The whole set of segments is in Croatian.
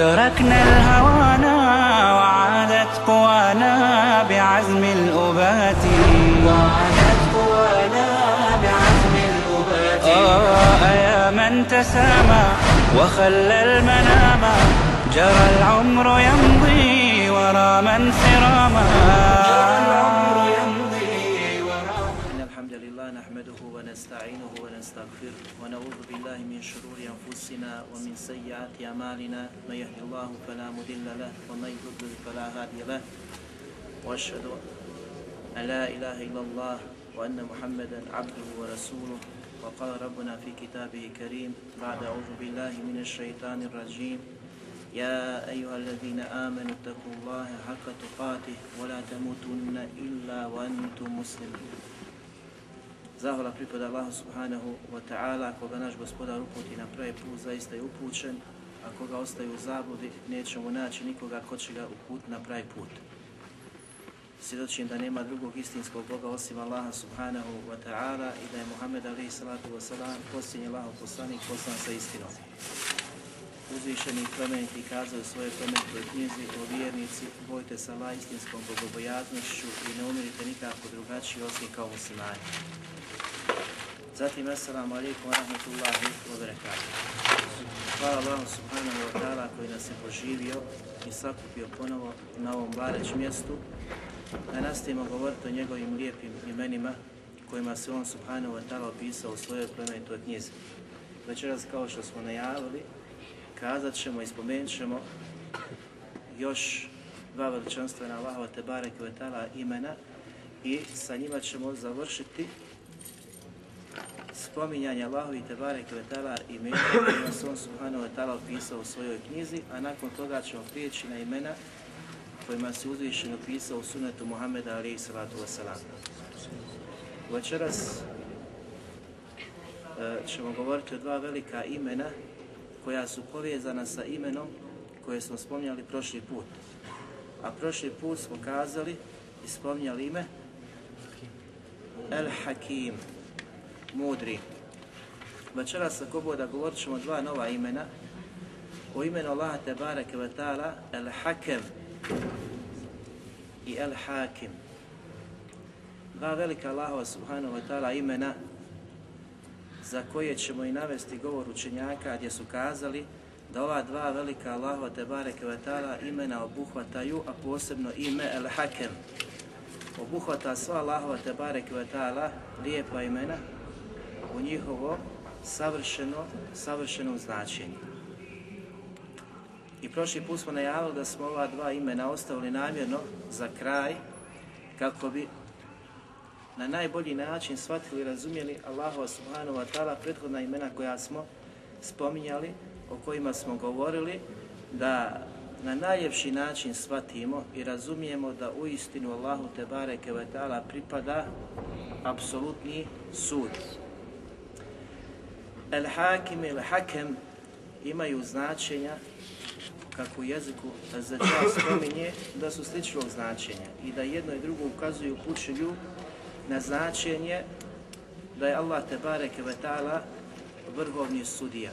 تركنا الهوانا وعادت قوانا بعزم الأبات. وعادت قوانا بعزم الأبات. آه يا من تسامى وخلى المنام. جرى العمر يمضي ورا من سراما. جرى العمر يمضي ورا إن الحمد لله نحمده ونستعينه ونستغفره ونعوذ بالله من شرور أنفسنا ومن سيئات أعمالنا. من يهد الله فلا مضل له ومن يضلل فلا هادي له. وأشهد أن لا إله إلا الله وأن محمدا عبده ورسوله. وقال ربنا في كتابه الكريم بعد أعوذ بالله من الشيطان الرجيم. يا أيها الذين آمنوا اتقوا الله حق تقاته ولا تموتن إلا وأنتم مسلمون. Zahvala pripada Allahu subhanahu wa ta'ala, koga naš gospodar uputi na pravi put, zaista je upućen, a koga ostaju u zabludi, nećemo naći nikoga ko će ga uputiti na pravi put. Svjedočim da nema drugog istinskog Boga osim Allaha subhanahu wa ta'ala i da je Muhammed alaihi salatu wa salam posljednji Allahov poslanik poslan sa istinom. Uzvišeni plemeniti kazao u svojoj plemenitoj knjizi o vjernici, bojte se Allah istinskom bogobojaznošću i ne umirite nikako drugačiji osim kao muslimani. Zatim, assalamu alaikum wa rahmatullahi wa barakatuh. Hvala Allahu subhanahu wa ta'ala koji nas je poživio i sakupio ponovo na ovom bareć mjestu da nastavimo govoriti o njegovim lijepim imenima kojima se on subhanahu wa ta'ala opisao u svojoj plemenitoj knjizi. Večeras kao što smo najavili, kazat ćemo i spomenut ćemo još dva veličanstvena Allahova te bareke ve ta'ala imena i sa njima ćemo završiti spominjanje Allahovi te bareke ve ta'ala imena kojima se on subhanahu ta'ala opisao u svojoj knjizi, a nakon toga ćemo prijeći na imena kojima se uzvišeno opisao u sunetu Muhammeda alaihi salatu wasalam. Večeras e, ćemo govoriti o dva velika imena koja su povezana sa imenom koje smo spominjali prošli put. A prošli put smo kazali i spominjali ime El Hakim, mudri. Večeras ako Bog da govorit ćemo dva nova imena. O imenu Allaha te bareke ve ta'ala El Hakem i El Hakim. Dva velika Allahova subhanahu wa ta'ala imena za koje ćemo i navesti govor učenjaka gdje su kazali da ova dva velika Allahova te bareke ve ta'ala imena obuhvataju, a posebno ime El Hakem. Obuhvata sva Allahova te bareke ve ta'ala lijepa imena u njihovo savršeno, savršeno značenje. I prošli put smo najavili da smo ova dva imena ostavili namjerno za kraj kako bi na najbolji način shvatili i razumjeli Allahova subhanahu wa ta'ala prethodna imena koja smo spominjali, o kojima smo govorili, da na najljepši način shvatimo i razumijemo da u istinu Allahu te bareke ve ta'ala pripada apsolutni sud. El hakim il hakem imaju značenja kako u jeziku za čas spominje da su sličnog značenja i da jedno i drugo ukazuju pučelju na značenje da je Allah te bareke ve ta'ala vrhovni sudija.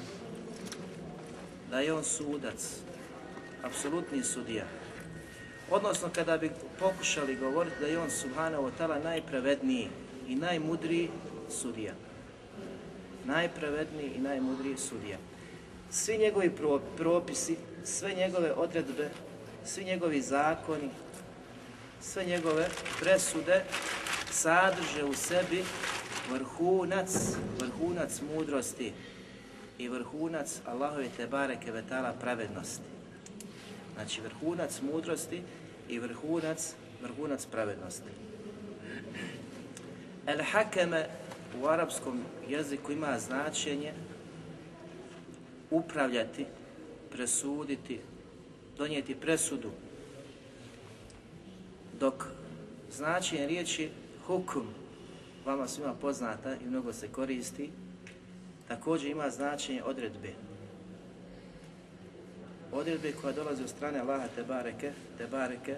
Da je on sudac, apsolutni sudija. Odnosno kada bi pokušali govoriti da je on subhanahu wa ta'ala najpravedniji i najmudriji sudija. Najpravedniji i najmudriji sudija. Svi njegovi pro- propisi, sve njegove odredbe, svi njegovi zakoni, sve njegove presude sadrže u sebi vrhunac, vrhunac mudrosti i vrhunac Allahove te bareke ve ta'ala pravednosti. Znači vrhunac mudrosti i vrhunac, vrhunac pravednosti. El hakeme u arapskom jeziku ima značenje upravljati, presuditi, donijeti presudu, Dok značenje riječi hukum, vama svima poznata i mnogo se koristi, također ima značenje odredbe. Odredbe koja dolazi od strane Allaha te bareke, te bareke,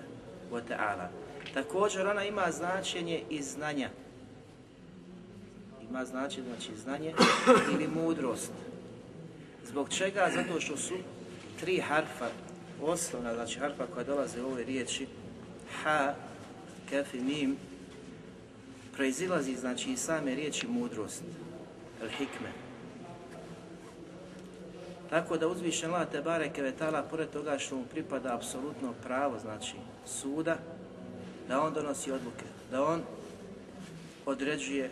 wa ta'ala. Također ona ima značenje i znanja. Ima značenje, znači znanje ili mudrost. Zbog čega? Zato što su tri harfa, osnovna, znači harfa koja dolaze u ovoj riječi, ha, kef i mim, proizilazi znači iz same riječi mudrost, el hikme. Tako da uzvišen Allah te bareke vetala, pored toga što mu pripada apsolutno pravo, znači suda, da on donosi odluke, da on određuje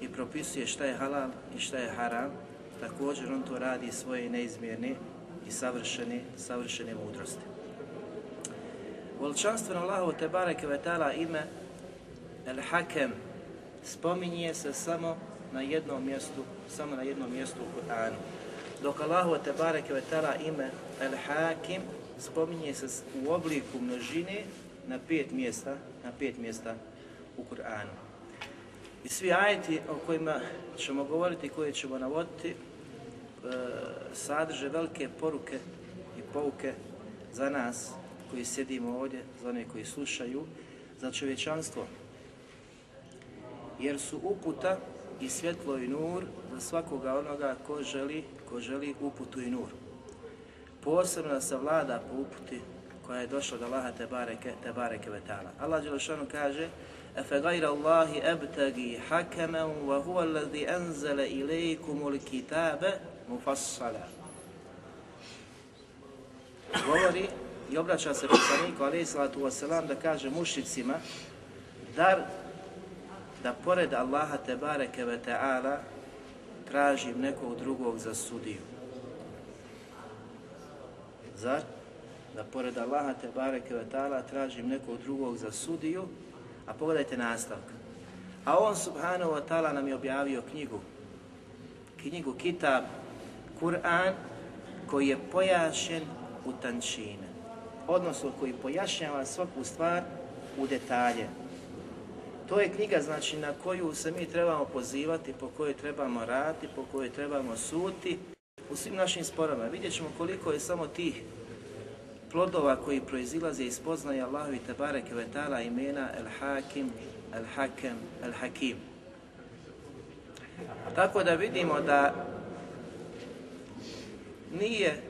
i propisuje šta je halal i šta je haram, također on to radi svoje neizmjerne i savršene, savršene mudrosti. Veličanstveno Allahu te bareke vetala ime El Hakem spominje se samo na jednom mjestu, samo na jednom mjestu u Kur'anu. Dok Allahu te bareke vetala ime El Hakim spominje se u obliku množine na pet mjesta, na pet mjesta u Kur'anu. I svi ajeti o kojima ćemo govoriti, koje ćemo navoditi, e, sadrže velike poruke i pouke za nas koji sjedimo ovdje, za one koji slušaju, za čovječanstvo jer su uputa i svjetlo i nur za svakoga onoga ko želi, ko želi uputu i nur. Posebno da se vlada po uputi koja je došla od Allaha te bareke, te bareke vetala. Allah Đelešanu kaže Efe gajra Allahi ebtagi hakemen wa huwa alladhi enzele ilaikumul kitabe mufassala. Govori i obraća se poslaniku alaihi salatu wasalam da kaže mušicima dar da pored Allaha te bareke ve ta'ala tražim nekog drugog za sudiju. Zar? Da pored Allaha te bareke ve ta'ala tražim nekog drugog za sudiju, a pogledajte nastavak. A on subhanahu wa ta'ala nam je objavio knjigu, knjigu Kitab, Kur'an, koji je pojašen u tančine, odnosno koji pojašnjava svaku stvar u detalje. To je knjiga znači na koju se mi trebamo pozivati, po kojoj trebamo raditi, po kojoj trebamo suti u svim našim sporama. Vidjet ćemo koliko je samo tih plodova koji proizilaze iz poznaja Allahu i Tebareke Vetala imena El Hakim, El Hakem, El Hakim. Tako da vidimo da nije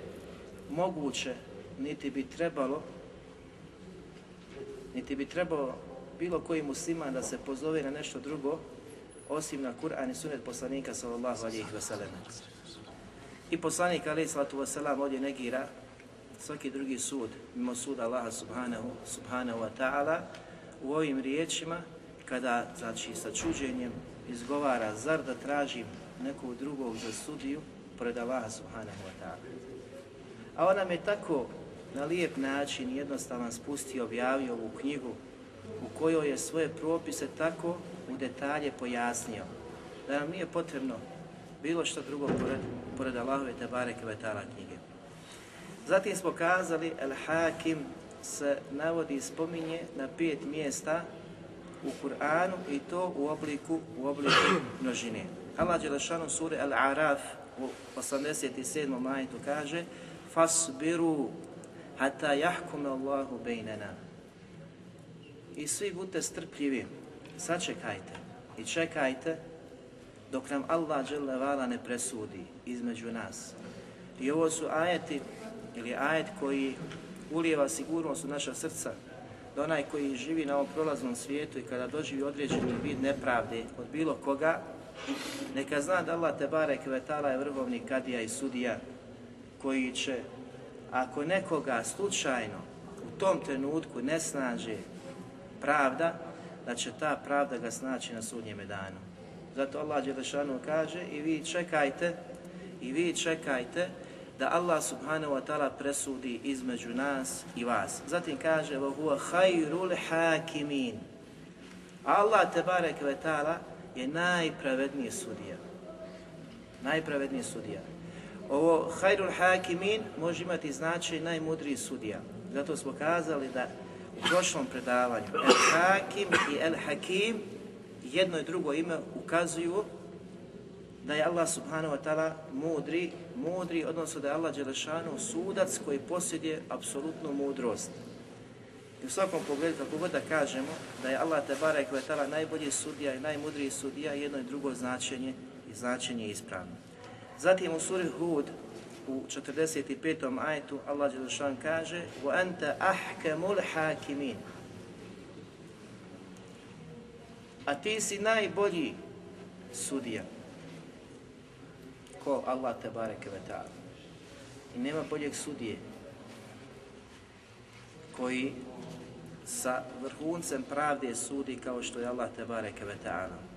moguće, niti bi trebalo, niti bi trebalo bilo koji musliman da se pozove na nešto drugo, osim na Kur'an i sunet poslanika sallallahu alihi wasallam. I poslanik alihi sallatu wasallam ovdje negira svaki drugi sud, mimo suda Allaha subhanahu, subhanahu wa ta'ala, u ovim riječima, kada, znači, sa čuđenjem izgovara, zar da tražim nekog drugog za sudiju, pored Allaha subhanahu wa ta'ala. A on nam je tako na lijep način jednostavan spustio, objavio ovu knjigu u kojoj je svoje propise tako u detalje pojasnio da nam nije potrebno bilo što drugo pored, pored Allahove te bareke vetala knjige. Zatim smo kazali El Hakim se navodi i spominje na pet mjesta u Kur'anu i to u obliku u obliku množine. Allah Đelešanu sure Al Araf u 87. majitu kaže Fasbiru hata jahkume Allahu bejnena i svi budite strpljivi, sačekajte i čekajte dok nam Allah vala ne presudi između nas. I ovo su ajeti, ili ajet koji ulijeva sigurnost u naša srca, da onaj koji živi na ovom prolaznom svijetu i kada doživi određeni vid nepravde od bilo koga, neka zna da Allah te barek vetala je vrhovni kadija i sudija koji će, ako nekoga slučajno u tom trenutku ne snaže pravda, da će ta pravda ga snaći na sudnjeme danu. Zato Allah Đelešanu kaže i vi čekajte, i vi čekajte da Allah subhanahu wa ta'ala presudi između nas i vas. Zatim kaže وَهُوَ خَيْرُ الْحَاكِمِينَ Allah te barek ve ta'ala je najpravedniji sudija. Najpravedniji sudija. Ovo hajrul hakimin može imati značaj najmudriji sudija. Zato smo kazali da u prošlom predavanju El Hakim i El Hakim jedno i drugo ime ukazuju da je Allah subhanahu wa ta'ala mudri, mudri, odnosno da je Allah Đelešanu sudac koji posjeduje apsolutnu mudrost. I u svakom pogledu, kako god da kažemo, da je Allah Tebara i Kvetala najbolji sudija i najmudriji sudija, jedno i drugo značenje i značenje je ispravno. Zatim u suri Hud, u 45. ajetu, Allah Đelešan kaže وَأَنْتَ أَحْكَمُ الْحَاكِمِينَ A ti si najbolji sudija. Ko Allah Tebara i Kvetala. I nema boljeg sudije koji sa vrhuncem pravde sudi kao što je Allah Tebareke ve ta'ala.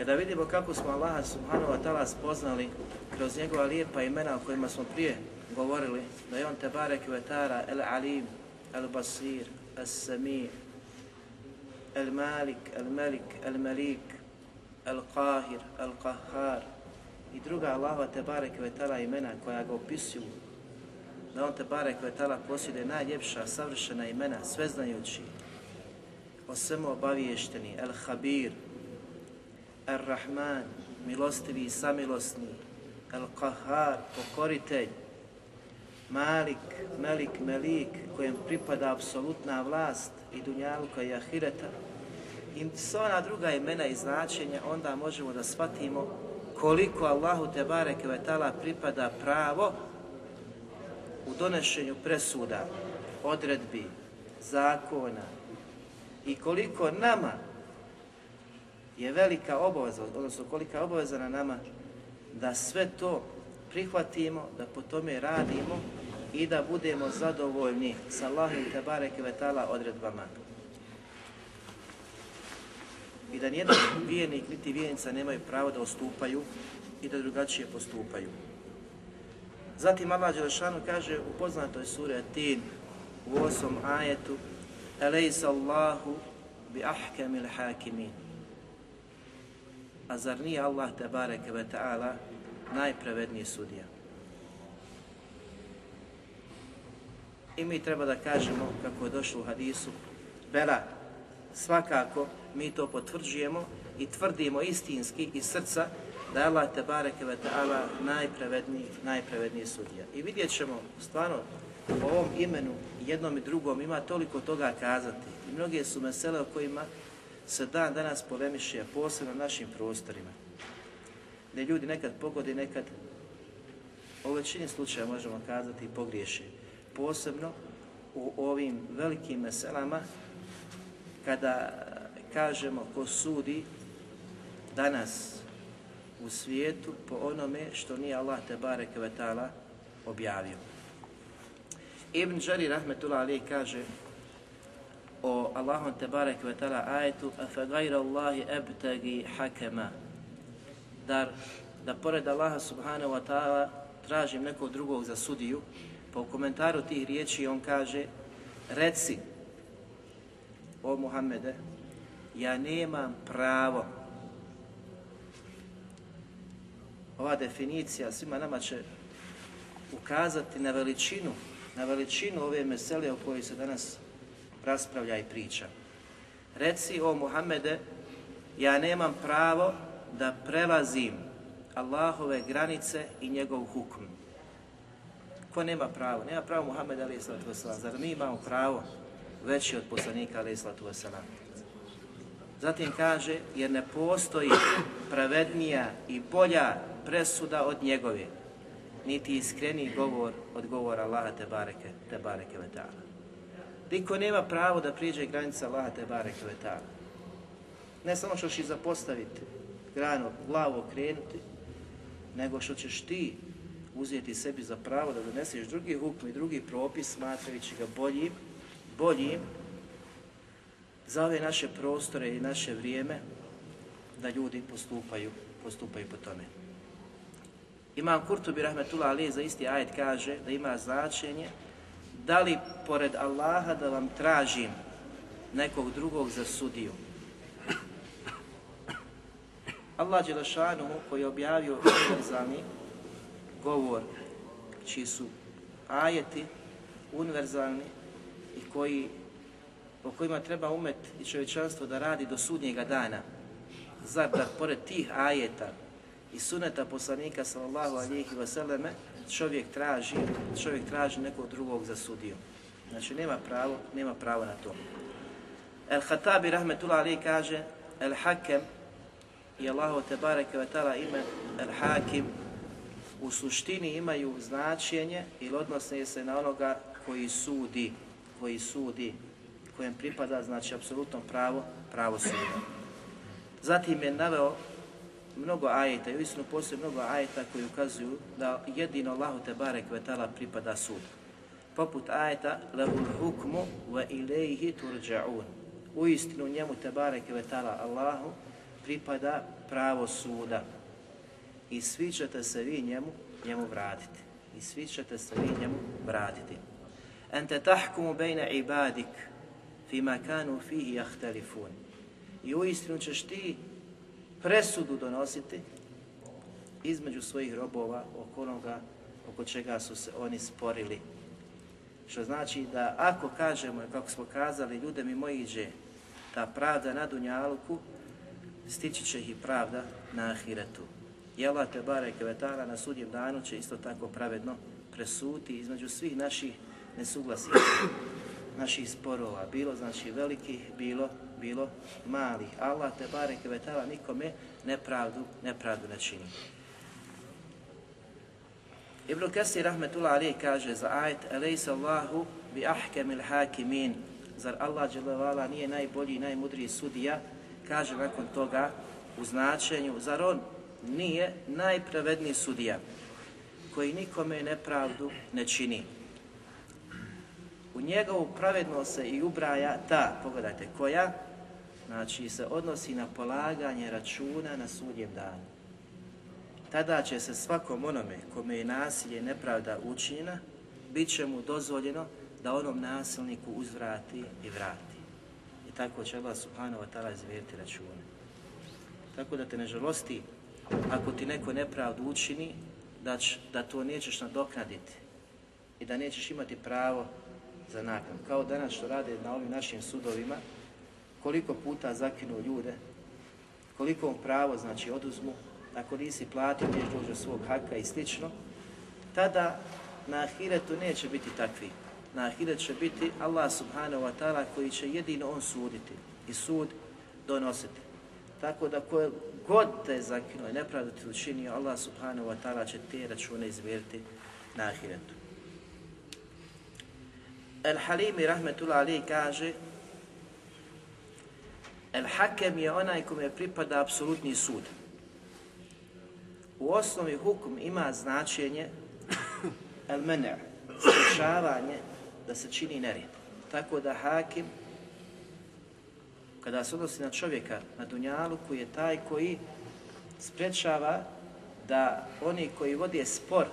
Kada vidimo kako smo Allaha subhanahu wa ta'ala spoznali kroz njegova lijepa imena o kojima smo prije govorili, da je on Tebareke ve ta'ala el alim, el basir, el sami, el malik, el melik, el melik, el qahir, el qahar i druga Allaha Tebareke ve ta'ala imena koja ga opisuju da on te bare koje tala posjede najljepša, savršena imena, sveznajući, o svemu obaviješteni, El Habir, El Rahman, milostivi i samilosni, El Kahar, pokoritelj, Malik, Melik, Melik, kojem pripada apsolutna vlast i dunjaluka i ahireta, i sva ona druga imena i značenja, onda možemo da shvatimo koliko Allahu te bareke pripada pravo u donošenju presuda, odredbi, zakona i koliko nama je velika obaveza, odnosno kolika je obaveza na nama da sve to prihvatimo, da po tome radimo i da budemo zadovoljni sa Allahim Vetala odredbama. I da nijedan vijenik niti vijenica nemaju pravo da ostupaju i da drugačije postupaju. Zatim Allah Đelešanu kaže u poznatoj suri Atin u osam ajetu Elejsa Allahu bi ahkamil hakimin. A zar nije Allah te bareke ve ta'ala najpravedniji sudija? I mi treba da kažemo kako je došlo u hadisu Bela, svakako mi to potvrđujemo i tvrdimo istinski iz srca da je Allah te bareke ve ta'ala najpravedniji, najpravedniji sudija. I vidjet ćemo stvarno o ovom imenu jednom i drugom ima toliko toga kazati. I mnoge su mesele o kojima se dan danas polemiše, posebno na našim prostorima. Gdje ljudi nekad pogodi, nekad u većini slučaja možemo kazati i pogriješe. Posebno u ovim velikim meselama kada kažemo ko sudi danas u svijetu po onome što nije Allah te ta'ala objavio. Ibn rahmetullah ali kaže o Allahom te bareke ve ta'ala ajetu afa gajra Allahi ebtagi hakema. Dar da pored Allaha subhanahu wa ta'ala tražim nekog drugog za sudiju pa u komentaru tih riječi on kaže reci o Muhammede ja nemam pravo. Ova definicija svima nama će ukazati na veličinu, na veličinu ove mesele o kojoj se danas raspravlja i priča. Reci o Muhammede, ja nemam pravo da prelazim Allahove granice i njegov hukm. Ko nema pravo? Nema pravo Muhammed alaih. Zar mi imamo pravo veći od poslanika alaih? Zatim kaže, jer ne postoji pravednija i bolja presuda od njegove, niti iskreni govor od govora Allaha te bareke, te bareke. Niko nema pravo da priđe granica Allaha te vetala. Ne samo što ćeš zapostaviti granu, glavu okrenuti, nego što ćeš ti uzeti sebi za pravo da doneseš drugi hukm i drugi propis smatrajući ga boljim, boljim za ove naše prostore i naše vrijeme da ljudi postupaju, postupaju po tome. Imam Kurtubi Rahmetullah Ali za isti ajet kaže da ima značenje da li pored Allaha da vam tražim nekog drugog za sudiju. Allah Đelešanuhu koji je objavio univerzalni govor, čiji su ajeti univerzalni, i koji, po kojima treba umet i čovječanstvo da radi do sudnjega dana. Zar da pored tih ajeta i suneta poslanika sallallahu alihi vseleme čovjek traži, čovjek traži nekog drugog za sudiju. Znači nema pravo, nema pravo na to. El Hatabi rahmetullah ali kaže El Hakem i Allahu te bareke ve ta'ala ime El Hakim u suštini imaju značenje ili odnose se na onoga koji sudi, koji sudi, kojem pripada znači apsolutno pravo, pravo suda. Zatim je naveo mnogo ajeta i uistinu postoji mnogo ajeta koji ukazuju da jedino Allahu te barek ve ta'ala pripada sud. Poput ajeta lahul hukmu wa ilayhi turja'un. Uistinu njemu te barek ve ta'ala Allahu pripada pravo suda. I svi ćete se vi njemu, njemu vratiti. I svi ćete se vi njemu vratiti. Ente tahkumu bejne ibadik fima kanu fihi jahtelifun. I uistinu ćeš ti presudu donositi između svojih robova oko onoga oko čega su se oni sporili. Što znači da ako kažemo, kako smo kazali, ljude mi moji iđe ta pravda na Dunjaluku, stići će ih i pravda na Ahiretu. Allah te vetara na sudjem danu će isto tako pravedno presuti između svih naših nesuglasica, naših sporova, bilo znači velikih, bilo bilo malih. Allah te barek vetara nikome nepravdu, nepravdu ne čini. Ibn Kasir rahmetullah alejhi kaže za ajet Elejsa Allahu bi ahkamil hakimin Zar Allah dželevala nije najbolji i najmudriji sudija? Kaže nakon toga u značenju, zar on nije najpravedniji sudija koji nikome nepravdu ne čini? U njegovu pravednost se i ubraja ta, pogledajte, koja? Znači se odnosi na polaganje računa na sudjem danu. Tada će se svakom onome kome je nasilje nepravda učinjena, bit će mu dozvoljeno da onom nasilniku uzvrati i vrati. I tako će Allah subhanahu wa ta'ala izvjeriti račune. Tako da te ne žalosti ako ti neko nepravdu učini, da, da to nećeš nadoknaditi i da nećeš imati pravo za nakon. Kao danas što rade na ovim našim sudovima, koliko puta zakinu ljude, koliko mu pravo znači oduzmu, ako nisi platio, neš svog haka i slično, tada na ahiretu neće biti takvi. Na ahiret će biti Allah subhanahu wa ta'ala koji će jedino on suditi i sud donositi. Tako da koje god te zakinuo i nepravdu ti učinio, Allah subhanahu wa ta'ala će te račune izvjeriti na ahiretu. El Halimi rahmetullah ali kaže El Hakem je onaj kome pripada apsolutni sud. U osnovi hukum ima značenje el mener, sprečavanje da se čini nerijed. Tako da hakim, kada se odnosi na čovjeka na dunjalu, koji je taj koji sprečava da oni koji vode spor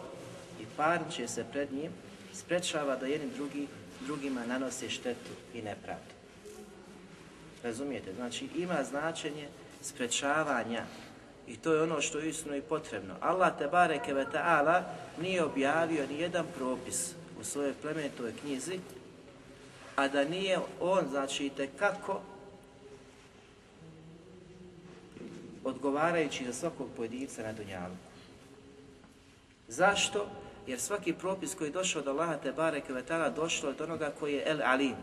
i parniče se pred njim, sprečava da jednim drugi, drugima nanose štetu i nepravdu. Razumijete? Znači ima značenje sprečavanja i to je ono što je istino i potrebno. Allah te bareke ve ta'ala nije objavio ni jedan propis u svojoj plemenitoj knjizi, a da nije on, znači, kako odgovarajući za svakog pojedinca na dunjalu. Zašto? Jer svaki propis koji je došao od Allaha te bareke ve ta'ala došlo od onoga koji je el alim,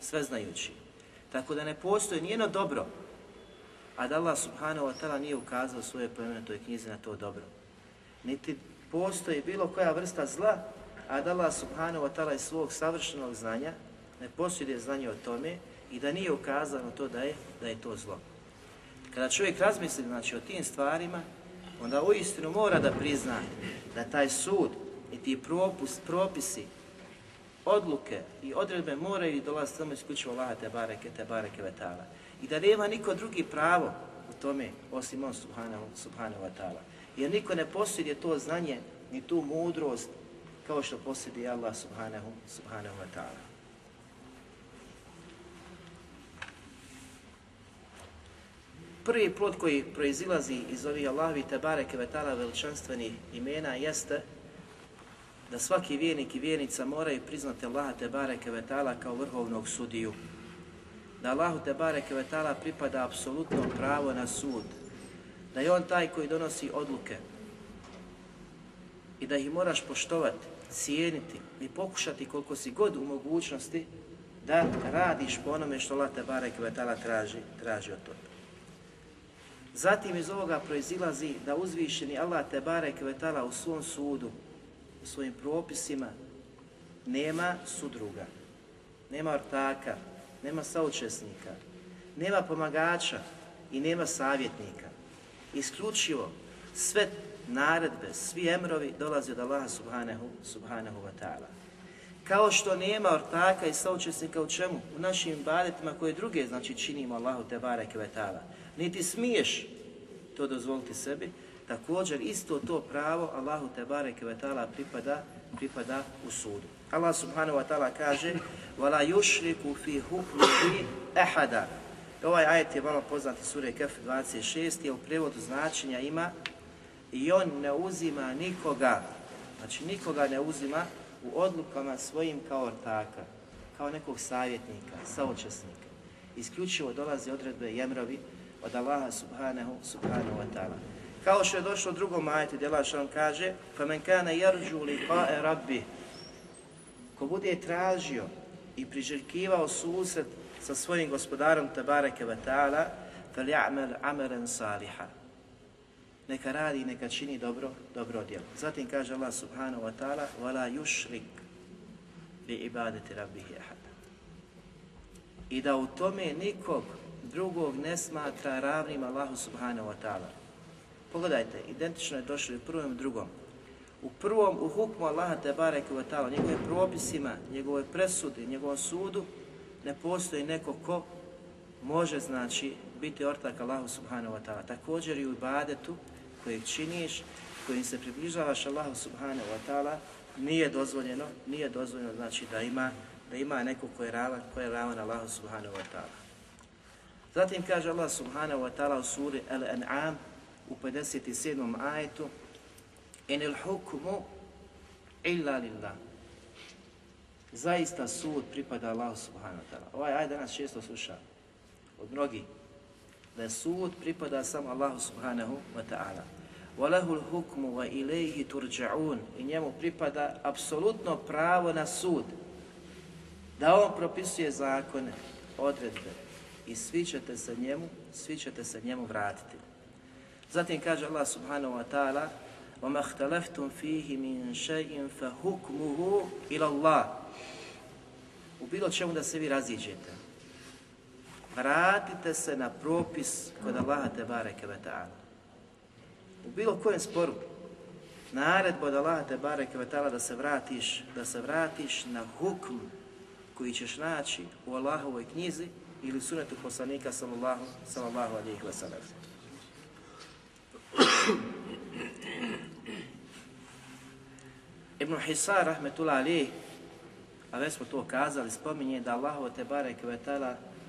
sveznajući. Tako da ne postoji nijedno dobro, a da Allah subhanahu wa ta'ala nije ukazao u svojoj plemenitoj knjizi na to dobro. Niti postoji bilo koja vrsta zla, a da Allah subhanahu wa ta'ala iz svog savršenog znanja ne posjeduje znanje o tome i da nije ukazano to da je, da je to zlo. Kada čovjek razmisli znači, o tim stvarima, onda uistinu mora da prizna da taj sud i ti propust, propisi, odluke i odredbe moraju dolaziti samo isključivo Allah te bareke, te bareke vetala. I da nema niko drugi pravo u tome osim on subhanahu, subhanahu ta'ala. Jer niko ne posjeduje to znanje ni tu mudrost kao što posjeduje Allah subhanahu, subhanahu ta'ala. Prvi plod koji proizilazi iz ovih Allahovi te bareke ve ta'ala veličanstvenih imena jeste da svaki vjernik i vjernica moraju priznati Allaha te bareke kao vrhovnog sudiju. Da Allahu te bareke pripada apsolutno pravo na sud. Da je on taj koji donosi odluke. I da ih moraš poštovati, cijeniti i pokušati koliko si god u mogućnosti da radiš po onome što Allah te bareke traži, traži od toga. Zatim iz ovoga proizilazi da uzvišeni Allah te barek vetala u svom sudu, u svojim propisima, nema sudruga, nema ortaka, nema saučesnika, nema pomagača i nema savjetnika. Isključivo sve naredbe, svi emrovi dolaze od Allaha subhanahu, subhanahu wa ta'ala. Kao što nema ortaka i saučesnika u čemu? U našim badetima koje druge znači činimo Allahu te bareke ve ta'ala niti smiješ to dozvoliti sebi, također isto to pravo Allahu te bareke ve taala pripada pripada u sudu. Allah subhanahu wa ta'ala kaže: "Wala yushriku fi hukmihi ahada." Ovaj ajet je malo poznati sure Kaf 26 je u prevodu značenja ima i on ne uzima nikoga, znači nikoga ne uzima u odlukama svojim kao ortaka, kao nekog savjetnika, saučesnika. Isključivo dolaze odredbe jemrovi od Allaha subhanahu, subhanahu wa ta'ala. Kao što je došlo u drugom ajetu gdje Allah što kaže فَمَنْ كَانَ يَرْجُوا لِقَاءَ رَبِّهِ Ko bude tražio i priželjkivao susret sa svojim gospodarom Tabareke wa ta'ala فَلْيَعْمَلْ عَمَلًا صَالِحًا Neka radi, neka čini dobro, dobro djelo. Zatim kaže Allah subhanahu wa ta'ala وَلَا يُشْرِكْ بِعِبَادَةِ رَبِّهِ أَحَدًا I da u tome nikog drugog ne smatra ravnim Allahu subhanahu wa ta'ala. Pogledajte, identično je došlo i u prvom i drugom. U prvom, u hukmu Allaha te wa ta'ala, njegovim propisima, njegove presudi, njegovom sudu, ne postoji neko ko može, znači, biti ortak Allahu subhanahu wa ta'ala. Također i u ibadetu kojeg činiš, kojim se približavaš Allahu subhanahu wa ta'ala, nije dozvoljeno, nije dozvoljeno, znači, da ima, da ima neko ko je ravan, ko je ravan Allahu subhanahu wa ta'ala. Zatim kaže Allah subhanahu wa ta'ala u suri Al-An'am u 57. ajetu Enel hukmu illa lillah. Zaista sud pripada Allahu subhanahu wa ta'ala. Ovaj ajet danas često sluša od mnogih da sud pripada samo Allahu subhanahu wa ta'ala. Walahul hukmu wa ilaihi turja'un. I njemu pripada apsolutno pravo na sud. Da on propisuje zakone, odredbe. I svi ćete se njemu, svi ćete se njemu vratiti. Zatim kaže Allah subhanahu wa ta'ala وَمَا اخْتَلَفْتُمْ فِيهِ مِنْ شَيْءٍ فَهُكْمُهُ إِلَى اللَّهِ U bilo čemu da se vi raziđete. Vratite se na propis kod Allaha te bareke ve ta'ala. U bilo kojem sporu, naredba od Allaha te bareke ve ta'ala da se vratiš, da se vratiš na hukm koji ćeš naći u Allahovoj knjizi ili sunetu poslanika sallallahu, sallallahu alihi wa sallam. Ibn Hisar, rahmetullah alih, a već smo to kazali, spominje da Allahu te barek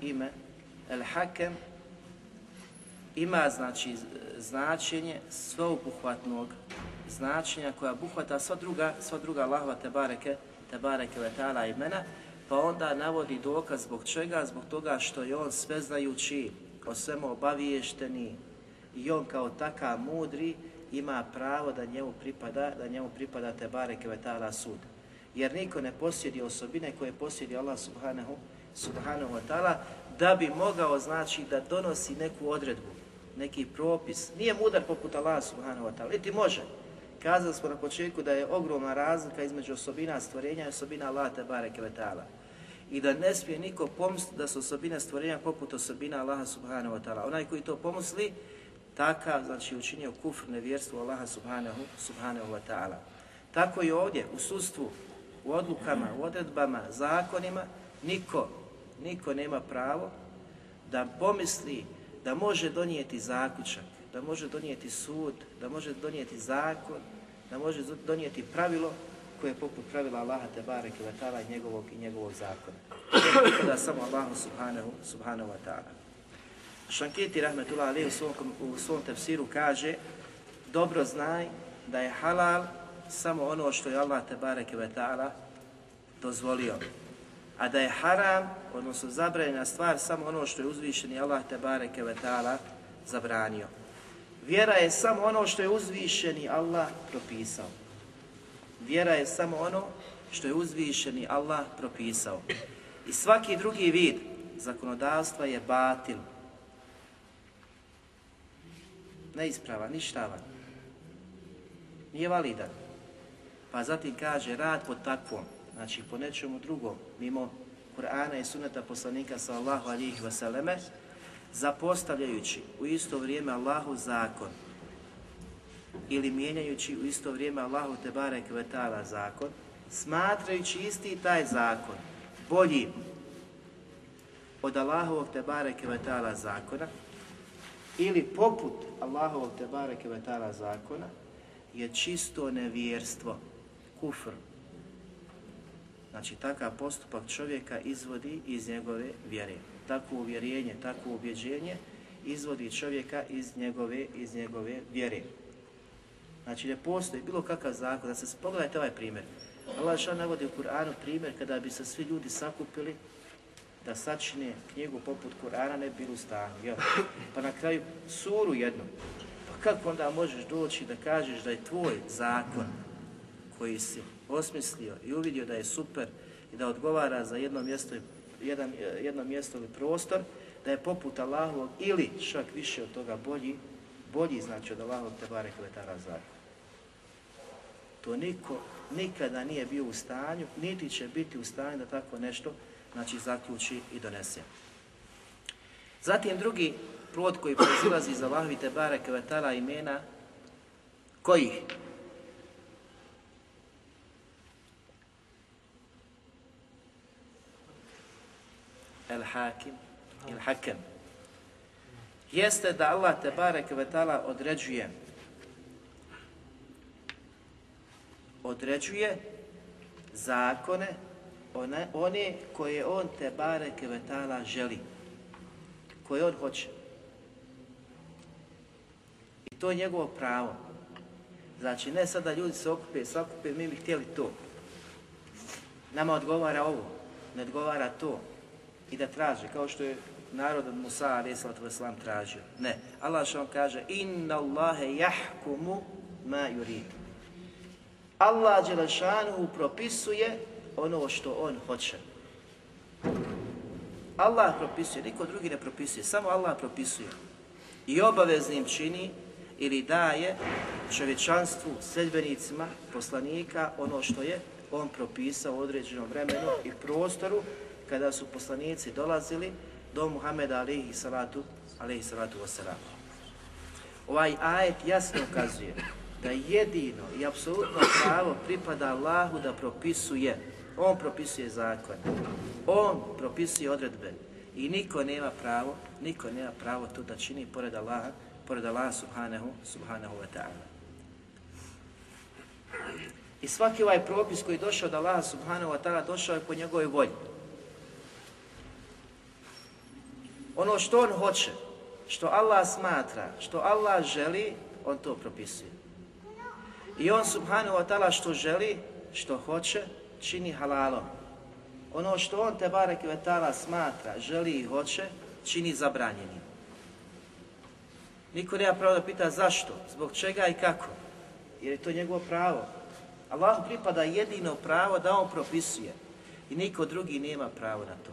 ime El Hakem ima znači značenje sveobuhvatnog značenja koja obuhvata sva druga, sva druga Allahova te bareke, te bareke vetala imena, pa onda navodi dokaz zbog čega, zbog toga što je on sveznajući, o svemu obaviješteni i on kao takav mudri ima pravo da njemu pripada, da njemu pripada te bareke vetala sud. Jer niko ne posjedi osobine koje posjedi Allah subhanahu, subhanahu wa ta'ala da bi mogao znači da donosi neku odredbu, neki propis. Nije mudar poput Allah subhanahu wa ta'ala, niti može. Kazali smo na početku da je ogromna razlika između osobina stvorenja i osobina Allah te bareke ve ta'ala. I da ne smije niko pomisliti da su osobine stvorenja poput osobina Allaha subhanahu wa ta'ala. Onaj koji to pomisli, takav, znači učinio kufr nevjerstvo Allaha subhanahu, subhanahu wa ta'ala. Tako i ovdje, u sustvu, u odlukama, u odredbama, zakonima, niko, niko nema pravo da pomisli da može donijeti zaključak, da može donijeti sud, da može donijeti zakon, da može donijeti pravilo koje je poput pravila Allaha te bareke i njegovog i njegovog zakona. Da samo Allahu subhanahu subhanahu wa taala. Shankiti rahmetullah alejhi u svom u svom tefsiru kaže dobro znaj da je halal samo ono što je Allah te bareke ve ta'ala dozvolio. A da je haram, odnosno zabranjena stvar, samo ono što je uzvišeni Allah te bareke ve ta'ala zabranio. Vjera je samo ono što je uzvišeni Allah propisao. Vjera je samo ono što je uzvišeni Allah propisao. I svaki drugi vid zakonodavstva je batil. Neispravan, ništavan. Nije validan. Pa zatim kaže rad po takvom, znači po nečemu drugom, mimo Kur'ana i suneta poslanika sallahu alihi vseleme, zapostavljajući u isto vrijeme Allahu zakon ili mijenjajući u isto vrijeme Allahu te barek vetala zakon, smatrajući isti taj zakon bolji od Allahovog te barek vetala zakona ili poput Allahovog te barek vetala zakona je čisto nevjerstvo, kufr. Znači, takav postupak čovjeka izvodi iz njegove vjere takvo uvjerenje, takvo ubjeđenje izvodi čovjeka iz njegove, iz njegove vjere. Znači ne postoji bilo kakav zakon, da se pogledajte ovaj primjer. Allah što navodi u Kur'anu primjer kada bi se svi ljudi sakupili da sačine knjigu poput Kur'ana ne bi u stanju. Jel? Pa na kraju suru jednu. Pa kako onda možeš doći da kažeš da je tvoj zakon koji si osmislio i uvidio da je super i da odgovara za jedno mjesto jedan, jedno mjesto ili prostor, da je poput Allahovog ili čak više od toga bolji, bolji znači od Allahovog te barek vetara zakon. To niko nikada nije bio u stanju, niti će biti u stanju da tako nešto znači zaključi i donese. Zatim drugi plod koji proizilazi iz Allahovi te barek vetara imena, kojih? el hakim il hakem jeste da Allah te barek ve ta'ala određuje određuje zakone one, one koje on te barek ve ta'ala želi koje on hoće i to je njegovo pravo znači ne sada ljudi se okupe sakupe mi bi htjeli to nama odgovara ovo ne odgovara to i da traže, kao što je narod od Musa a.s. tražio. Ne, Allah što kaže Inna Allahe jahkumu ma yurid. Allah Đelešanu propisuje ono što on hoće. Allah propisuje, niko drugi ne propisuje, samo Allah propisuje. I obaveznim čini ili daje čovječanstvu, sredbenicima, poslanika ono što je on propisao u određenom vremenu i prostoru kada su poslanici dolazili do Muhameda alaihi salatu, alaihi salatu wasalam. Ovaj ajet jasno ukazuje da jedino i apsolutno pravo pripada Allahu da propisuje. On propisuje zakon. On propisuje odredbe. I niko nema pravo, niko nema pravo to da čini pored Allaha, pored Allaha subhanahu, subhanahu wa ta'ala. I svaki ovaj propis koji je došao od Allaha subhanahu wa ta'ala došao je po njegovoj volji. Ono što on hoće, što Allah smatra, što Allah želi, on to propisuje. I on subhanahu wa ta'ala što želi, što hoće, čini halalom. Ono što on te barek ve ta'ala smatra, želi i hoće, čini zabranjenim. Niko nema pravo da pita zašto, zbog čega i kako. Jer je to njegovo pravo. Allahu pripada jedino pravo da on propisuje. I niko drugi nema pravo na to.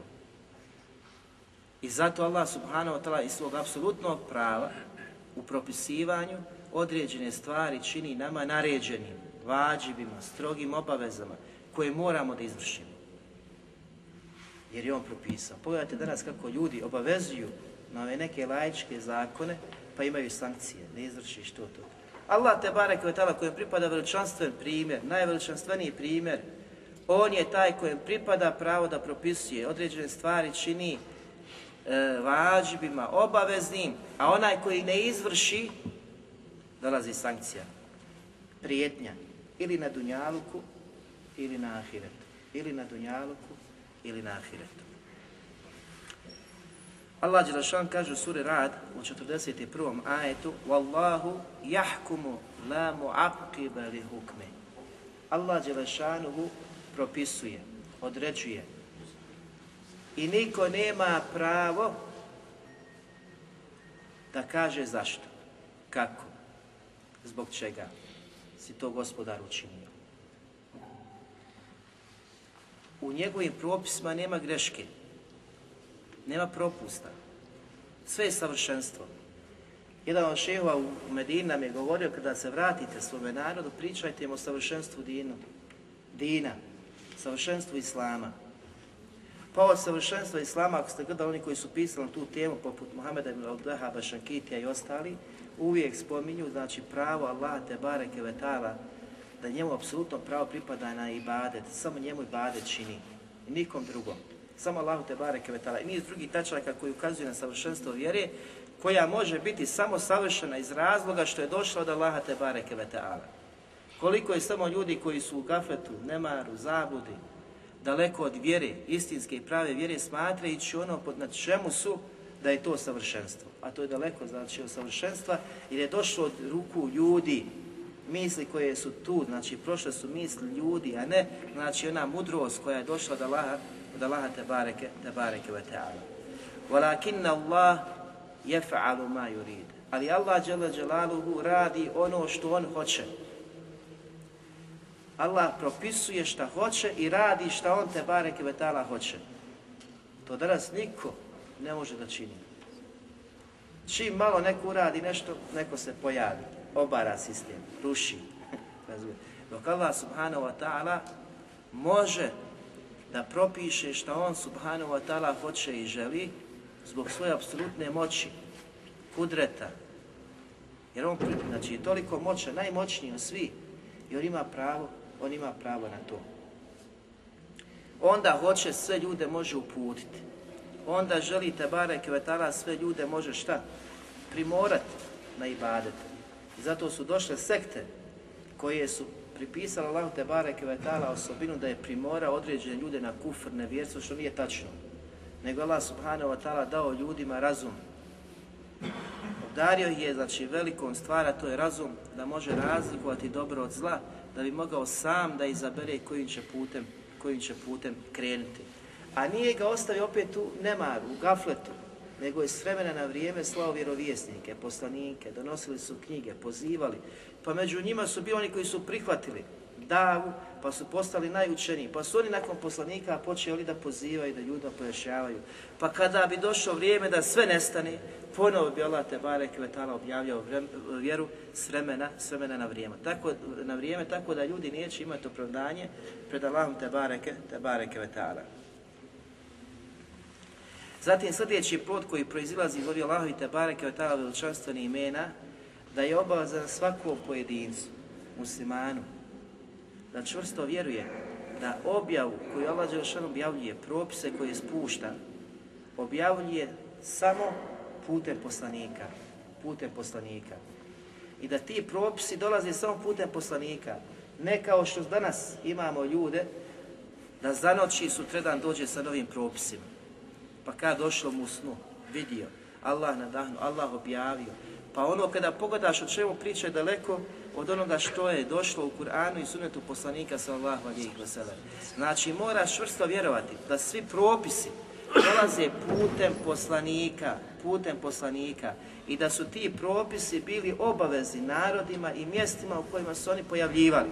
I zato Allah subhanahu wa ta'ala iz svog apsolutnog prava u propisivanju određene stvari čini nama naređenim, vađibima, strogim obavezama koje moramo da izvršimo. Jer je on propisao. Pogledajte danas kako ljudi obavezuju na ove neke laičke zakone pa imaju sankcije, ne izvršiš to, to. Allah te barek je tala kojem pripada veličanstven primjer, najveličanstveniji primjer, on je taj kojem pripada pravo da propisuje određene stvari, čini e, obaveznim, a onaj koji ne izvrši, dolazi sankcija, prijetnja, ili na Dunjaluku, ili na Ahiretu. Ili na Dunjaluku, ili na Ahiretu. Allah Đelešan kaže u suri Rad u 41. ajetu Wallahu jahkumu la mu'aqiba li hukme. Allah Đelešanuhu propisuje, određuje. I niko nema pravo da kaže zašto, kako, zbog čega si to gospodar učinio. U njegovim propisima nema greške, nema propusta. Sve je savršenstvo. Jedan od šehova u Medini nam je govorio kada se vratite svome narodu, pričajte im o savršenstvu dinu, dina, savršenstvu Islama. Pa ovo savršenstvo Islama, ako ste gledali oni koji su pisali tu temu, poput Muhameda ibn Abdeha, Šankitija i ostali, uvijek spominju, znači pravo Allaha te bareke vetala, da njemu apsolutno pravo pripada na ibadet, samo njemu ibadet čini, i nikom drugom. Samo Allahu te bareke vetala. I niz drugih tačaka koji ukazuju na savršenstvo vjere, koja može biti samo savršena iz razloga što je došla od Allaha te bareke vetala. Koliko je samo ljudi koji su u gafetu, nemaru, zabudi, daleko od vjere, istinske i prave vjere, smatrajući ono pod na čemu su, da je to savršenstvo. A to je daleko znači od savršenstva, jer je došlo od ruku ljudi, misli koje su tu, znači prošle su misli ljudi, a ne znači ona mudrost koja je došla od Allaha, od Allaha te bareke, te bareke ve ta'ala. Walakin Allah jef'alu ma yurid. Ali Allah dželaluhu radi ono što on hoće. Allah propisuje šta hoće i radi šta on te bareke ve ta'ala hoće. To danas niko ne može da čini. Čim malo neko uradi nešto, neko se pojavi, obara sistem, ruši. Dok Allah subhanahu wa ta'ala može da propiše šta on subhanahu wa ta'ala hoće i želi zbog svoje apsolutne moći, kudreta. Jer on znači, je toliko moćan, najmoćniji od svi i on ima pravo, on ima pravo na to. Onda hoće sve ljude može uputiti. Onda želi te bare kvetala sve ljude može šta? Primorati na ibadet. I zato su došle sekte koje su pripisali Allahu te bareke ve osobinu da je primora određene ljude na kufr, nevjerstvo, što nije tačno. Nego Allah subhanahu wa ta'ala dao ljudima razum. Obdario je, znači, velikom stvara, to je razum, da može razlikovati dobro od zla, da bi mogao sam da izabere kojim će putem, kojim će putem krenuti. A nije ga ostavio opet u nemaru, u gafletu, nego je s vremena na vrijeme slao vjerovjesnike, poslanike, donosili su knjige, pozivali, pa među njima su bili oni koji su prihvatili davu, pa su postali najučeniji, pa su oni nakon poslanika počeli da pozivaju, da ljudima pojašnjavaju. Pa kada bi došlo vrijeme da sve nestane, ponovo bi Allah te barek vetala objavljao vjeru s vremena, s vremena na vrijeme. Tako, na vrijeme, tako da ljudi neće imati opravdanje pred Allahom te bareke, te bareke vetala. Zatim sljedeći plod koji proizilazi iz ovih Allahovi te bareke vetala veličanstveni imena, da je obavezan svakom pojedincu, muslimanu, da čvrsto vjeruje da objavu koju Allah Đelšan objavljuje, propise koje spušta, objavljuje samo putem poslanika, putem poslanika. I da ti propisi dolaze samo putem poslanika, ne kao što danas imamo ljude da za noći sutredan dođe sa novim propisima. Pa kad došlo mu snu, vidio, Allah nadahnu, Allah objavio, pa ono kada pogledaš o čemu priča je daleko od onoga što je došlo u Kur'anu i sunetu poslanika sallallahu alejhi ve sellem. Znači moraš čvrsto vjerovati da svi propisi dolaze putem poslanika, putem poslanika i da su ti propisi bili obavezi narodima i mjestima u kojima su oni pojavljivali.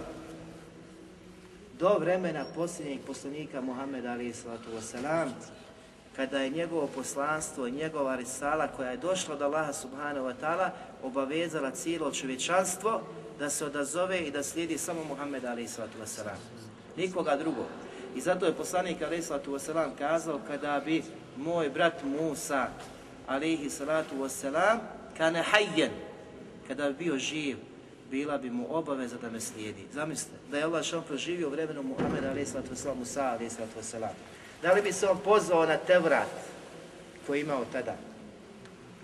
Do vremena posljednjeg poslanika Muhammeda alaihi sallatu wasalam, kada je njegovo poslanstvo i njegova risala koja je došla od Allaha subhanahu wa ta'ala obavezala cijelo čovječanstvo da se odazove i da slijedi samo Muhammed alaih sallatu wasalam. Nikoga drugog. I zato je poslanik alaih sallatu wasalam kazao kada bi moj brat Musa alaihi sallatu wasalam kane hajjen, kada bi bio živ, bila bi mu obaveza da me slijedi. Zamislite, da je Allah što proživio vremenu Muhammed alaih sallatu wasalam, Musa alaih sallatu wasalam. Da li bi se on pozvao na Tevrat koji je imao tada?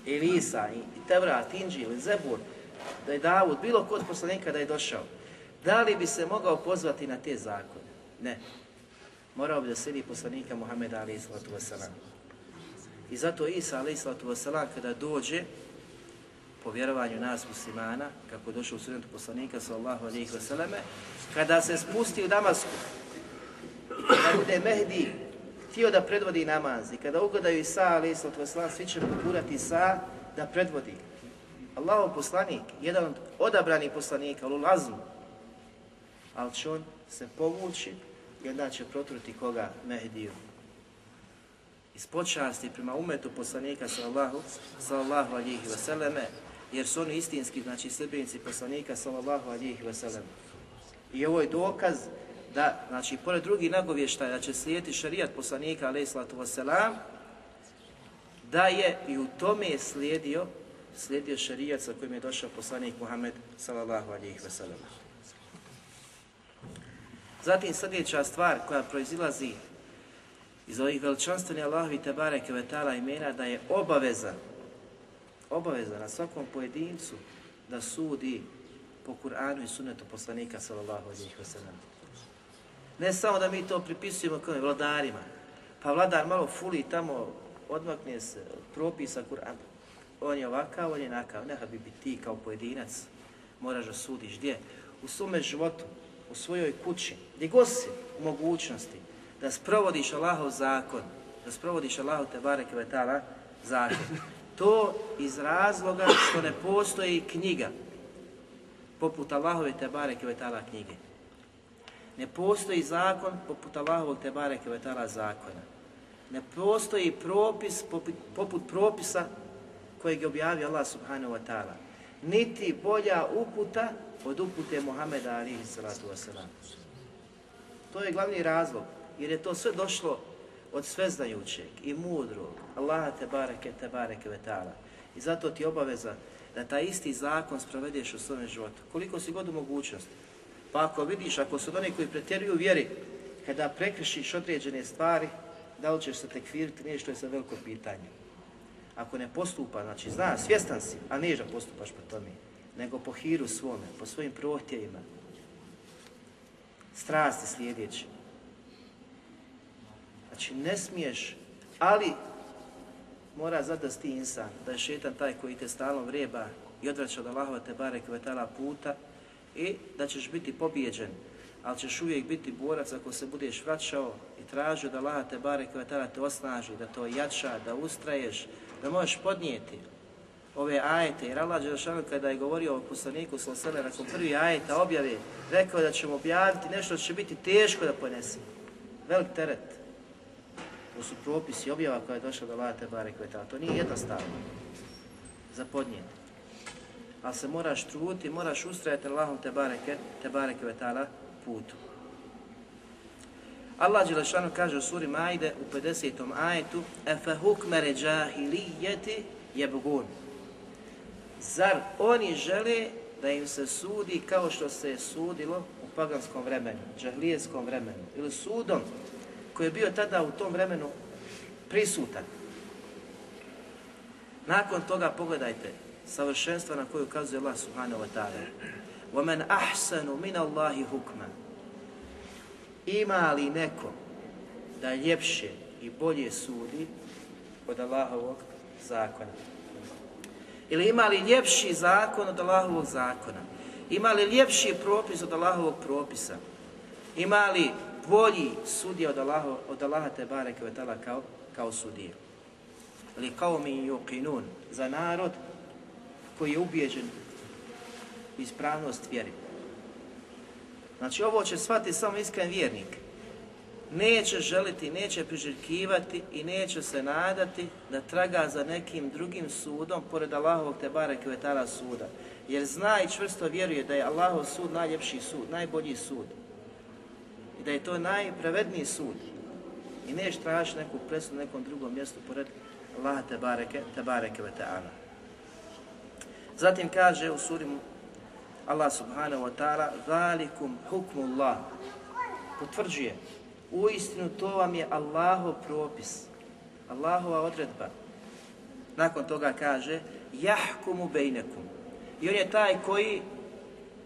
Ili Isa, i Tevrat, Inđil, Zebur, da je Davud, bilo kod poslanika da je došao. Da li bi se mogao pozvati na te zakone? Ne. Morao bi da slijedi poslanika Muhammeda alaih sallatu wasalam. I zato Isa alaih sallatu wasalam kada dođe, po vjerovanju nas muslimana, kako je došlo u sunetu poslanika sallallahu alaihi wasallam, kada se spusti u Damasku, kada bude Mehdi htio da predvodi namaz i kada ugledaju Isa sallatu wasallam, svi će pokurati Isa da predvodi. Allahov poslanik, jedan od odabranih poslanika, ulul azmu, ali će on se povući i onda će protruti koga Mehdiju. Iz počasti prema umetu poslanika sallallahu, sallallahu alihi vseleme, jer su oni istinski, znači sljedbenici poslanika sallallahu alihi vseleme. I ovo je dokaz da, znači, pored drugih nagovještaja će slijediti šarijat poslanika alaihi sallatu wasalam, da je i u tome slijedio, slijedio šarijat sa kojim je došao poslanik Muhammed sallallahu alihi vseleme. Zatim sljedeća stvar koja proizilazi iz ovih veličanstvenih Allahovi Tebare Kvetala imena da je obaveza, obaveza na svakom pojedincu da sudi po Kur'anu i sunetu poslanika sallallahu alaihi wa sallam. Ne samo da mi to pripisujemo kao vladarima, pa vladar malo fuli tamo, odmakne se od propisa Kur'ana. On je ovakav, on je nakav, neka bi ti kao pojedinac, moraš da sudiš gdje? U svome životu, u svojoj kući, gdje god si u mogućnosti da sprovodiš Allahov zakon, da sprovodiš Allahov te bareke vetala zakon. To iz razloga što ne postoji knjiga poput Allahove te bareke vetala knjige. Ne postoji zakon poput Allahovog te bareke vetala zakona. Ne postoji propis poput, propisa kojeg je objavio Allah subhanahu wa ta'ala. Niti bolja uputa od upute Muhameda alihi salatu wasalam. To je glavni razlog, jer je to sve došlo od sveznajućeg i mudrog Allaha te bareke te bareke vetala. I zato ti je obaveza da taj isti zakon sprovedeš u svome životu. Koliko si god u mogućnosti. Pa ako vidiš, ako su oni koji pretjeruju vjeri, kada prekrišiš određene stvari, da li ćeš se tekviriti, nije što je sa veliko pitanje. Ako ne postupa, znači zna, svjestan si, a nije da postupaš po tome, nego po hiru svome, po svojim prohtjevima, strasti slijedeći. Znači ne smiješ, ali mora zadasti ti insan, da je šetan taj koji te stalno vreba i odvraća od Allahova te bare kvetala puta i da ćeš biti pobjeđen, ali ćeš uvijek biti borac ako se budeš vraćao i tražio da Allaha te bare kvetala te osnaži, da to jača, da ustraješ, da možeš podnijeti ove ajete, jer Allah Đelšanu kada je govorio o poslaniku Salasana nakon prvi ajeta objave, rekao da ćemo objaviti nešto što će biti teško da ponese. Velik teret. To su propisi objava koja je došla do Lata Bare Kvetala. To nije jednostavno za podnijeti. Ali se moraš truditi, moraš ustrajati Allahom te bareke, te bareke Kvetala putu. Allah Đelešanu kaže u suri Majde u 50. ajetu Efe hukmere džahilijeti jebgun. Zar oni žele da im se sudi kao što se je sudilo u paganskom vremenu, džahlijetskom vremenu ili sudom koji je bio tada u tom vremenu prisutan. Nakon toga pogledajte savršenstva na koju ukazuje Allah subhanahu wa ta'ala. وَمَنْ أَحْسَنُ مِنَ اللَّهِ حُكْمًا Ima li neko da ljepše i bolje sudi od Allahovog zakona? Ili ima li ljepši zakon od Allahovog zakona? Ima li ljepši propis od Allahovog propisa? Ima li bolji sudija od Allaha, od Allaha te bareke ve tala kao, kao sudija? Ili kao mi yuqinun za narod koji je ubijeđen u ispravnost vjeri. Znači ovo će shvatiti samo iskren vjernik neće želiti, neće priželjkivati i neće se nadati da traga za nekim drugim sudom pored Allahovog te bareke vetala suda. Jer zna i čvrsto vjeruje da je Allahov sud najljepši sud, najbolji sud. I da je to najpravedniji sud. I neš traži neku presudu nekom drugom mjestu pored Allaha te bareke, te bareke vetala. Zatim kaže u suri Allah subhanahu wa ta'ala Zalikum hukmullah potvrđuje u istinu to vam je Allahov propis, Allahova odredba. Nakon toga kaže, jahkumu bejnekum. I on je taj koji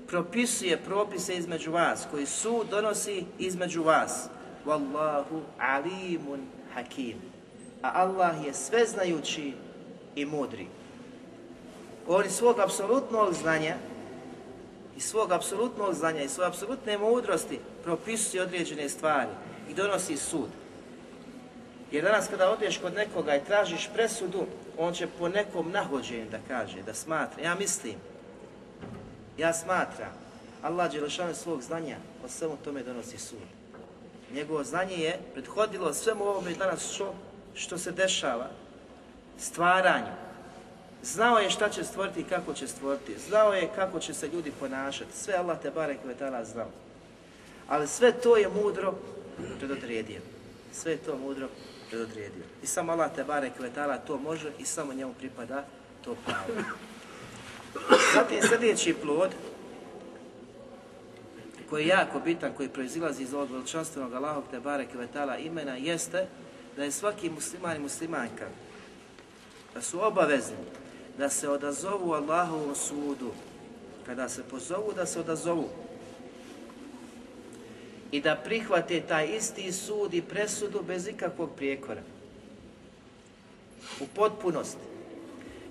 propisuje propise između vas, koji su donosi između vas. Wallahu alimun hakim. A Allah je sveznajući i mudri. Iz svog apsolutnog znanja, iz svog apsolutnog znanja i svoje apsolutne mudrosti propisuje određene stvari i donosi sud. Jer danas kada odeš kod nekoga i tražiš presudu, on će po nekom nahođenju da kaže, da smatra. Ja mislim, ja smatram, Allah Đelešanu svog znanja o svemu tome donosi sud. Njegovo znanje je prethodilo svemu ovome danas što, što se dešava, stvaranju. Znao je šta će stvoriti i kako će stvoriti. Znao je kako će se ljudi ponašati. Sve Allah te barek vetala znao. Ali sve to je mudro predodredio. Sve je to mudro predodredio. I samo Allah te barek vetala to može i samo njemu pripada to pravo. Zatim sljedeći plod koji je jako bitan, koji proizilazi iz ovog veličanstvenog Allahog te barek vetala imena jeste da je svaki musliman i muslimanka da su obavezni da se odazovu Allahovom sudu. Kada se pozovu, da se odazovu. I da prihvate taj isti sud i presudu bez ikakvog prijekora. U potpunosti.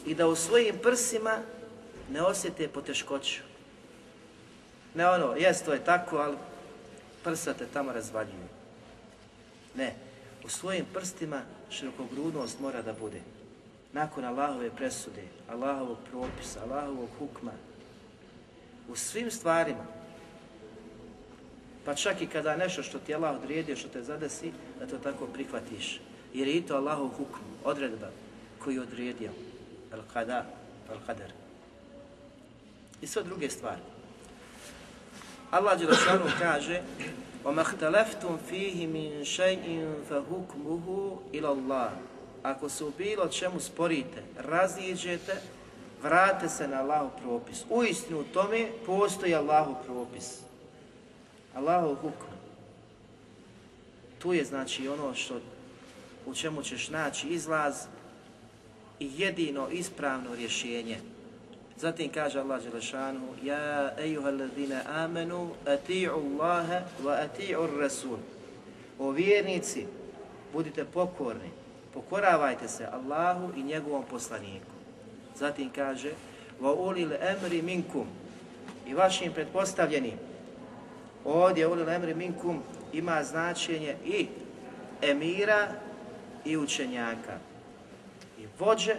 I da u svojim prsima ne osjete poteškoću. Ne ono, jest to je tako, ali prsa te tamo razvaljuju. Ne, u svojim prstima širokogrudnost mora da bude nakon Allahove presude, Allahovog propisa, Allahovog hukma, u svim stvarima, pa čak i kada nešto što ti Allah odredio, što te zadesi, da to tako prihvatiš. Jer je i to Allahov hukm, odredba koji je odredio. Al-Qada, Al-Qadar. I sve druge stvari. Allah Đelešanu kaže وَمَا اخْتَلَفْتُمْ فِيهِ مِنْ شَيْءٍ فَهُكْمُهُ إِلَى اللَّهِ ako se u bilo čemu sporite, raziđete, vrate se na Allahov propis. U istinu tome postoji Allahov propis. Allahov hukm. Tu je znači ono što u čemu ćeš naći izlaz i jedino ispravno rješenje. Zatim kaže Allah Đelešanu Ja ejuhalladine amenu ati'u Allahe wa ati'u Rasul O vjernici, budite pokorni pokoravajte se Allahu i njegovom poslaniku. Zatim kaže, ulil emri minkum i vašim pretpostavljenim. Ovdje ulil emri minkum ima značenje i emira i učenjaka. I vođe,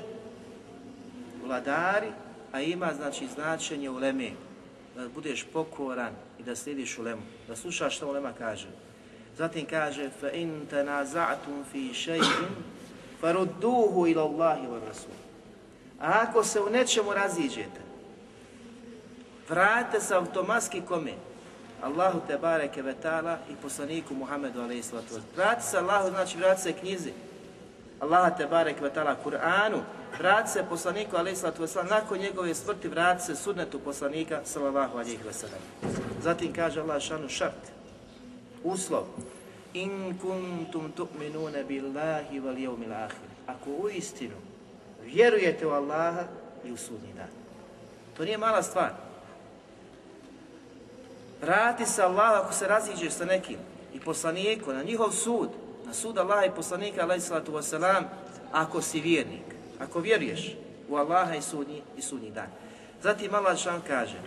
vladari, a ima znači značenje uleme. Da budeš pokoran i da slijediš ulemu, da slušaš što ulema kaže. Zatim kaže, in tanaza'tum fi shay'in farudduhu ila Allahi wa Rasul. A ako se u nečemu raziđete, vrate se automatski kome? Allahu te bareke vetala i poslaniku Muhammedu alaihi sallatu Vrati se Allahu, znači vrati se knjizi. Allaha te bareke vetala Kur'anu, vrati se poslaniku alaihi sallatu nakon njegove smrti vrati se sunnetu poslanika sallallahu alaihi wasallam. Zatim kaže Allah šanu šart, uslov, in kuntum tu'minuna billahi wal yawmil akhir. Ako u istinu vjerujete u Allaha i u sudnji dan. To nije mala stvar. Vrati se Allah ako se raziđeš sa nekim i poslaniku na njihov sud, na sud Allaha i poslanika alaihi salatu wasalam, ako si vjernik, ako vjeruješ u Allaha i sudnji, i sudnji dan. Zatim Allah šan kaže,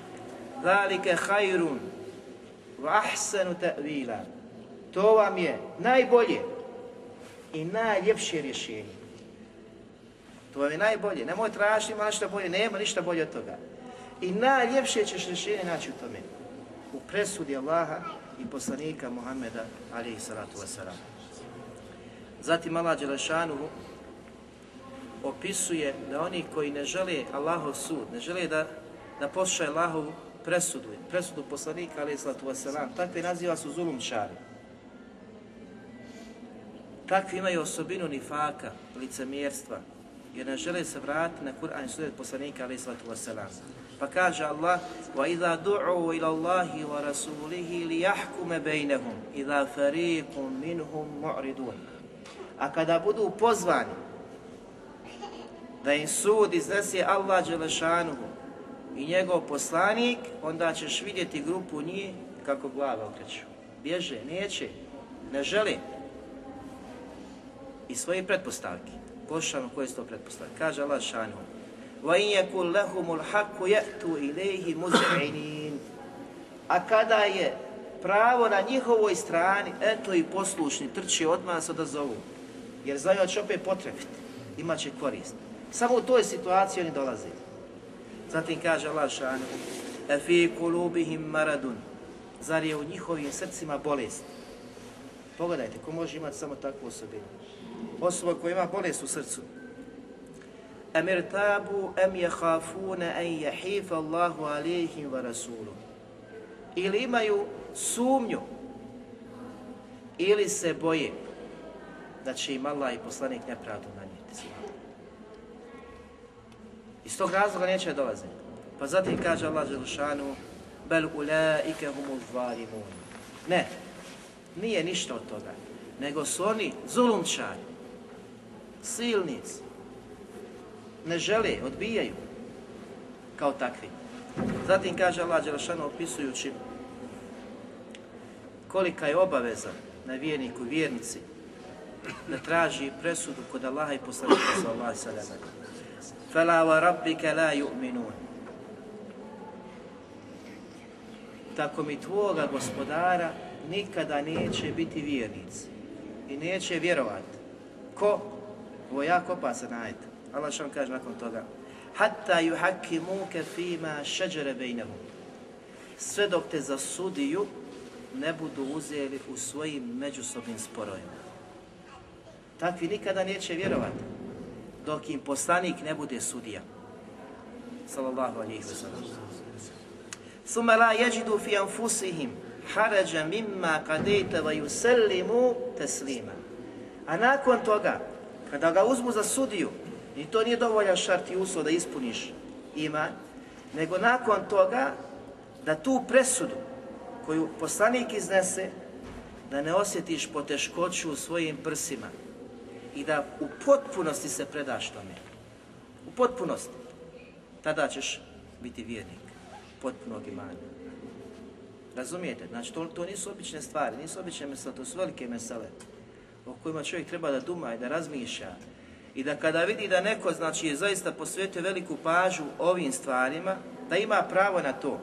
Zalike hajrun wa ahsanu to vam je najbolje i najljepše rješenje. To je najbolje. Nemoj tražiti ima nešto bolje, nema ništa bolje od toga. I najljepše ćeš rješenje naći u tome. U presudi Allaha i poslanika Muhammeda alihi salatu wasalam. Zatim Allah Đelešanuhu opisuje da oni koji ne žele Allahov sud, ne žele da, da poslušaju Allahovu presudu, presudu poslanika alihi salatu wasalam, takve naziva su zulumčari. Takvi imaju osobinu nifaka, licemjerstva, jer ne žele se vratiti na Kur'an i sunet poslanika alaih sallatu wasalam. Pa kaže Allah, وَإِذَا دُعُوا إِلَى اللَّهِ وَرَسُولِهِ لِيَحْكُمَ بَيْنَهُمْ إِذَا فَرِيقٌ مِنْهُمْ مُعْرِدُونَ A kada budu pozvani da im sud iznese Allah Đelešanuhu i njegov poslanik, onda ćeš vidjeti grupu njih kako glava okreću. Bježe, neće, ne želi i svoje pretpostavke. Poslušamo koje su to pretpostavke. Kaže Allah šanu. وَإِنْ يَكُنْ لَهُمُ الْحَقُّ يَأْتُوا إِلَيْهِ مُزْعِنِينَ A kada je pravo na njihovoj strani, eto i poslušni, trči odmah se odazovu. Jer znaju da će opet potrebiti, imat će korist. Samo u toj situaciji oni dolaze. Zatim kaže Allah šanu, اَفِي قُلُوبِهِمْ maradun. Zar je u njihovim srcima bolest? Pogledajte, ko može imati samo takvu osobinu? osoba koja ima bolest u srcu. Em irtabu em jehafune en jehifa Allahu alihim wa rasuluh. Ili imaju sumnju, ili se boje da će im Allah i poslanik nepravdu nanijeti. Iz tog razloga neće dolaziti. Pa zatim kaže Allah Želšanu, bel ulaike humu Ne, nije ništa od toga, nego su oni zulumčani, silnici. Ne žele, odbijaju kao takvi. Zatim kaže Allah opisujući kolika je obaveza na vjerniku vjernici da traži presudu kod Allaha i poslanika sallallahu alejhi. Fala wa rabbika la yu'minun. Tako mi tvoga gospodara nikada neće biti vjernici i neće vjerovati. Ko? Ovo je jako opasan ajet. Allah što kaže nakon toga. Hatta yuhakkimuke fima šeđere bejnehum. Sve dok te zasudiju ne budu uzeli u svojim međusobnim sporovima. Takvi nikada neće vjerovati dok im poslanik ne bude sudija. Sallallahu alaihi wa sallam. Suma la jeđidu fi anfusihim harađa mimma kadejta va yusallimu teslima. A nakon toga, kada ga uzmu za sudiju, i to nije dovoljan šart i uslov da ispuniš iman, nego nakon toga da tu presudu koju poslanik iznese, da ne osjetiš poteškoću u svojim prsima i da u potpunosti se predaš tome. U potpunosti. Tada ćeš biti vjernik potpunog imanja. Razumijete? Znači, to, to nisu obične stvari, nisu obične mesele, to su velike mesele o kojima čovjek treba da duma i da razmišlja i da kada vidi da neko znači, je zaista posvetio veliku pažu ovim stvarima, da ima pravo na to,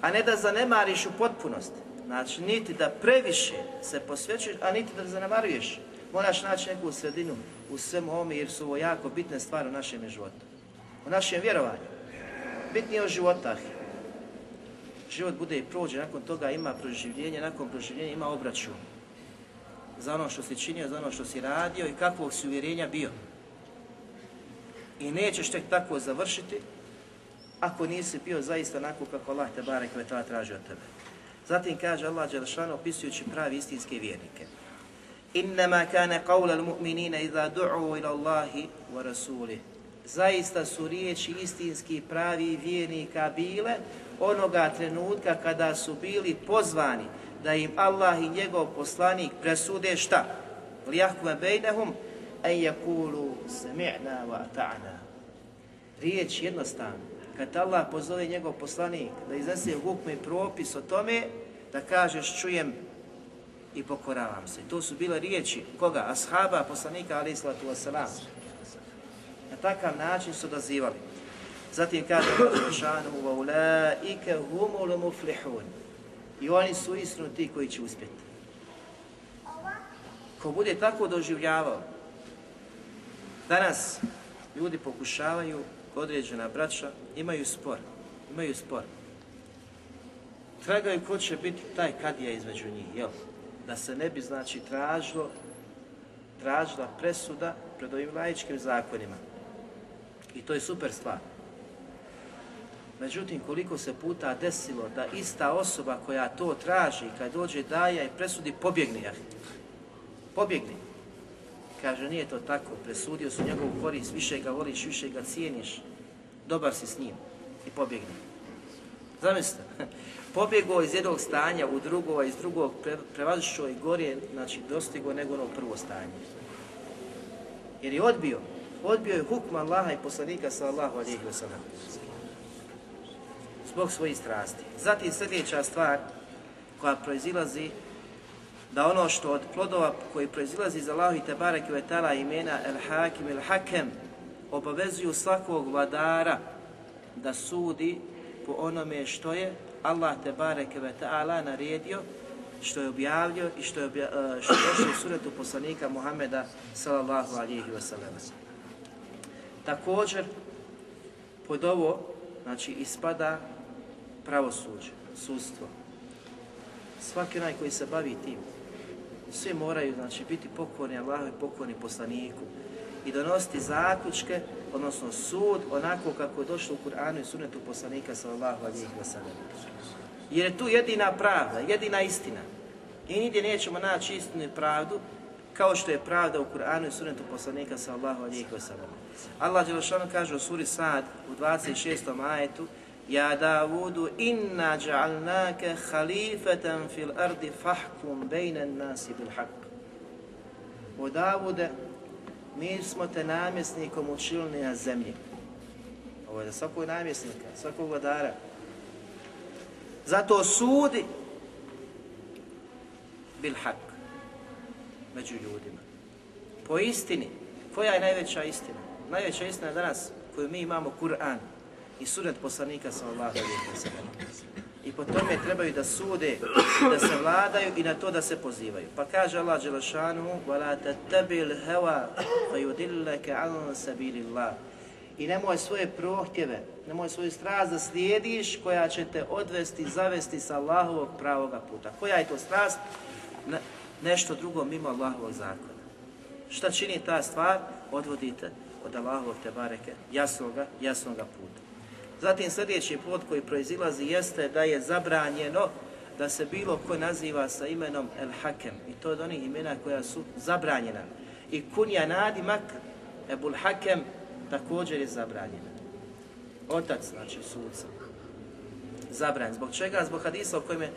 a ne da zanemariš u potpunosti. Znači, niti da previše se posvećuješ, a niti da zanemaruješ. Moraš naći neku sredinu u svemu ovome, jer su ovo jako bitne stvari u našem životu. U našem vjerovanju. Bitnije od života. Život bude i prođe, nakon toga ima proživljenje, nakon proživljenja ima obračun. Za ono što si činio, za ono što si radio i kakvog si uvjerenja bio. I nećeš tek tako završiti, ako nisi bio zaista onako kako Allah te barek ve traži od tebe. Zatim kaže Allah Đelšanu opisujući pravi istinske vjernike. Innama kana qawla al-mu'minina idha du'u ila Allahi wa rasulih. Zaista su riječi istinski pravi vjernika bile onoga trenutka kada su bili pozvani da im Allah i njegov poslanik presude šta? Lijahkume bejnehum, en jakulu sami'na wa ta'na. Riječ jednostavna. Kad Allah pozove njegov poslanik da iznese hukme i propis o tome, da kažeš čujem i pokoravam se. To su bile riječi koga? Ashaba, poslanika, ali salatu wasalam. Na takav način su dozivali. Zatim kaže Allah humul muflihun. I oni su istinu ti koji će uspjeti. Ko bude tako doživljavao, danas ljudi pokušavaju određena braća imaju spor, imaju spor. Tragaju ko će biti taj kadija između njih, jel? Da se ne bi, znači, tražilo, tražila presuda pred ovim laičkim zakonima. I to je super stvar. Međutim, koliko se puta desilo da ista osoba koja to traži, kad dođe daja i presudi, pobjegne. Pobjegne. Kaže, nije to tako, presudio su njegovu korist, više ga voliš, više ga cijeniš, dobar si s njim i pobjegne. Zamislite, pobjegao iz jednog stanja u drugo, a iz drugog pre, prevazišao i gore, znači dostigo nego ono prvo stanje. Jer je odbio, odbio je hukma Allaha i poslanika sallallahu alaihi wa sallam. Zbog svojih strasti. Zatim sljedeća stvar koja proizilazi da ono što od plodova koji proizilazi iz Allahu i Tebarek i imena El Hakim El Hakem obavezuju svakog vladara da sudi po onome što je Allah te bareke ve ta'ala naredio, što je objavio i što je, e, što došlo u suretu poslanika Muhameda sallallahu alihi wasallam. Također, pod ovo, znači, ispada pravosuđe, sudstvo. Svaki onaj koji se bavi tim, svi moraju znači, biti pokorni Allahu i pokorni poslaniku i donositi zaključke, odnosno sud, onako kako je došlo u Kur'anu i sunetu poslanika sallallahu alihi. Jer je tu jedina pravda, jedina istina. I nigdje nećemo naći istinu i pravdu kao što je pravda u Kur'anu i sunetu poslanika sallallahu alihi wasallam. Allah Đelešanu kaže u suri Sad u 26. ajetu Ja Davudu inna ja'alnake halifatan fil ardi fahkum bejnen nasi bil haq. O Davude, mi smo te namjesnikom učinili na zemlji. Ovo je za svakog namjesnika, svakog vladara. Zato sudi bil haq među ljudima. Po istini, koja je najveća istina? Najveća istina danas koju mi imamo Kur'an i sunet poslanika ve sellem. I po tome trebaju da sude, da se vladaju i na to da se pozivaju. Pa kaže Allah dželešanu: "Wala tattabil hawa fayudillaka an sabilillah." I nemoj svoje prohtjeve, nemoj svoju strast da slijediš koja će te odvesti, zavesti sa Allahovog pravoga puta. Koja je to strast? Ne, nešto drugo mimo Allahovog zakona. Šta čini ta stvar? Odvodite od Allahovog te bareke jasnoga, jasnoga puta. Zatim sljedeći plod koji proizilazi jeste da je zabranjeno da se bilo ko naziva sa imenom El Hakem i to od onih imena koja su zabranjena. I kunja nadimak Ebul Hakem također je zabranjena. Otac, znači sudca. Zabranjen. Zbog čega? Zbog hadisa o kojem je e,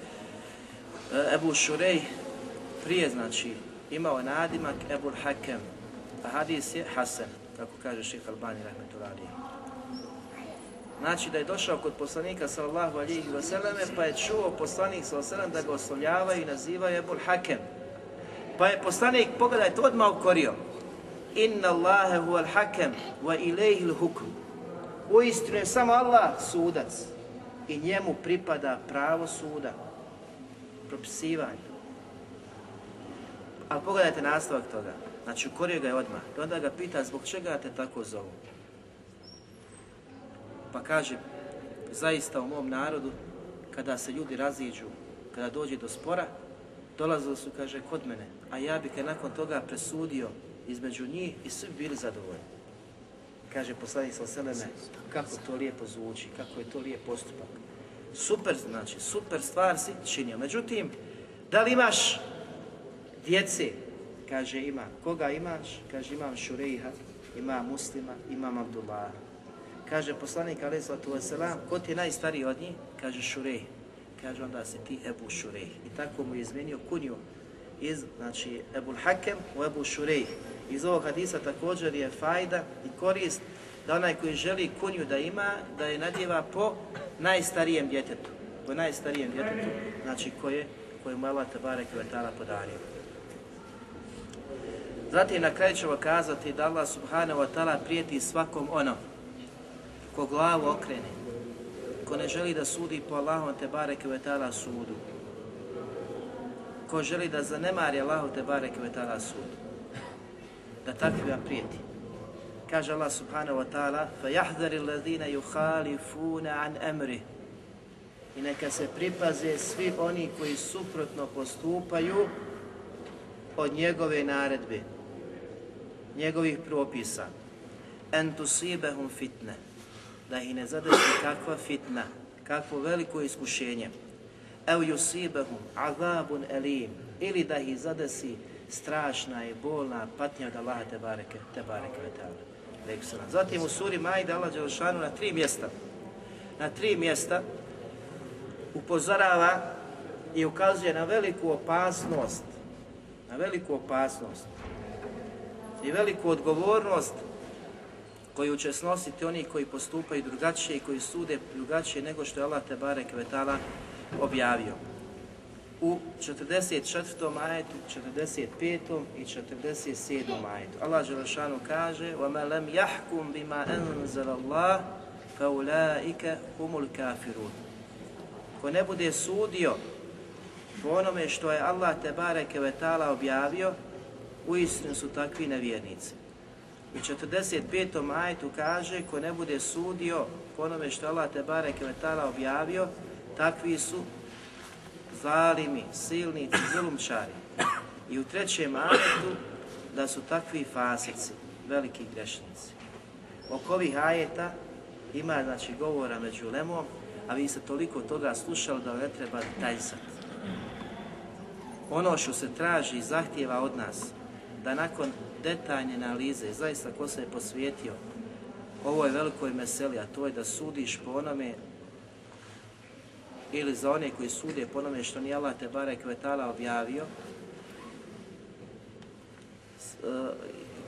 Ebu Šurej prije, znači, imao nadimak Ebul Hakem. A hadis je Hasan, kako kaže ših Albani rahmetullahi. Znači da je došao kod poslanika sallallahu alihi wasallam pa je čuo poslanik sallallahu alihi da ga oslovljavaju i nazivaju Ebul Hakem. Pa je poslanik, pogledajte, odmah ukorio. Inna Allahe huval hakem wa ilaihi hukm. U istinu je samo Allah sudac i njemu pripada pravo suda, propisivanje. Ali pogledajte nastavak toga. Znači, ukorio ga je odmah. I onda ga pita zbog čega te tako zovu. Pa kaže, zaista u mom narodu, kada se ljudi raziđu, kada dođe do spora, dolazili su, kaže, kod mene, a ja bih nakon toga presudio između njih i svi bili zadovoljni. Kaže poslanik sa Seleme, kako to lijepo zvuči, kako je to lijep postupak. Super, znači, super stvar si činio. Međutim, da li imaš djece? Kaže, ima. Koga imaš? Kaže, imam Šurejha, imam Muslima, imam Abdullah. Kaže poslanik alaih sallatu wasalam, ko ti je najstariji od njih? Kaže Šurej. Kaže onda si ti Ebu Šurej. I tako mu je izmenio kunju iz, znači, Ebu Hakem u Ebu Šurej. Iz ovog hadisa također je fajda i korist da onaj koji želi kunju da ima, da je nadjeva po najstarijem djetetu. Po najstarijem djetetu, znači koje, koje mu Allah Tebare Kvetala podario. Zatim na kraju ćemo kazati da Allah Subhanahu wa ta'ala prijeti svakom ono ko glavu okrene, ko ne želi da sudi po Allahom te bareke ve ta'ala sudu, ko želi da zanemari Allahu te bareke ve ta'ala sudu, da takvima prijeti. Kaže Allah subhanahu wa ta'ala فَيَحْذَرِ الَّذِينَ يُخَالِفُونَ عَنْ أَمْرِ I neka se pripaze svi oni koji suprotno postupaju od njegove naredbe, njegovih propisa. أَنْ تُصِيبَهُمْ fitne da ih ne zadesi kakva fitna, kakvo veliko iskušenje. Evo yusibahum azabun elim, ili da ih zadesi strašna i bolna patnja od Allaha te bareke, te bareke. Zatim u suri Majda Allah Đelšanu na tri mjesta, na tri mjesta upozorava i ukazuje na veliku opasnost, na veliku opasnost i veliku odgovornost koju će snositi oni koji postupaju drugačije i koji sude drugačije nego što je Allah Tebare Kvetala objavio. u 44. ajetu, 45. i 47. ajetu. Allah Đelešanu kaže وَمَا لَمْ يَحْكُمْ بِمَا أَنزَلَ اللَّهِ فَأُولَٰئِكَ هُمُ الْكَافِرُونَ Ko ne bude sudio po onome što je Allah te bareke vetala objavio, uistinu su takvi nevjernici. U 45. ajetu kaže, ko ne bude sudio onome što Allah te bareke vetala objavio, takvi su zalimi, silnici, zulumčari. I u trećem ajetu da su takvi fasici, veliki grešnici. Oko ovih ajeta ima znači govora među lemom, a vi ste toliko toga slušali da ne treba tajsati. Ono što se traži i zahtjeva od nas, da nakon detaljne analize, zaista ko se je posvijetio ovoj velikoj meseli, a to je da sudiš po onome ili za one koji sude po onome što nije Allah te barek vetala objavio, e,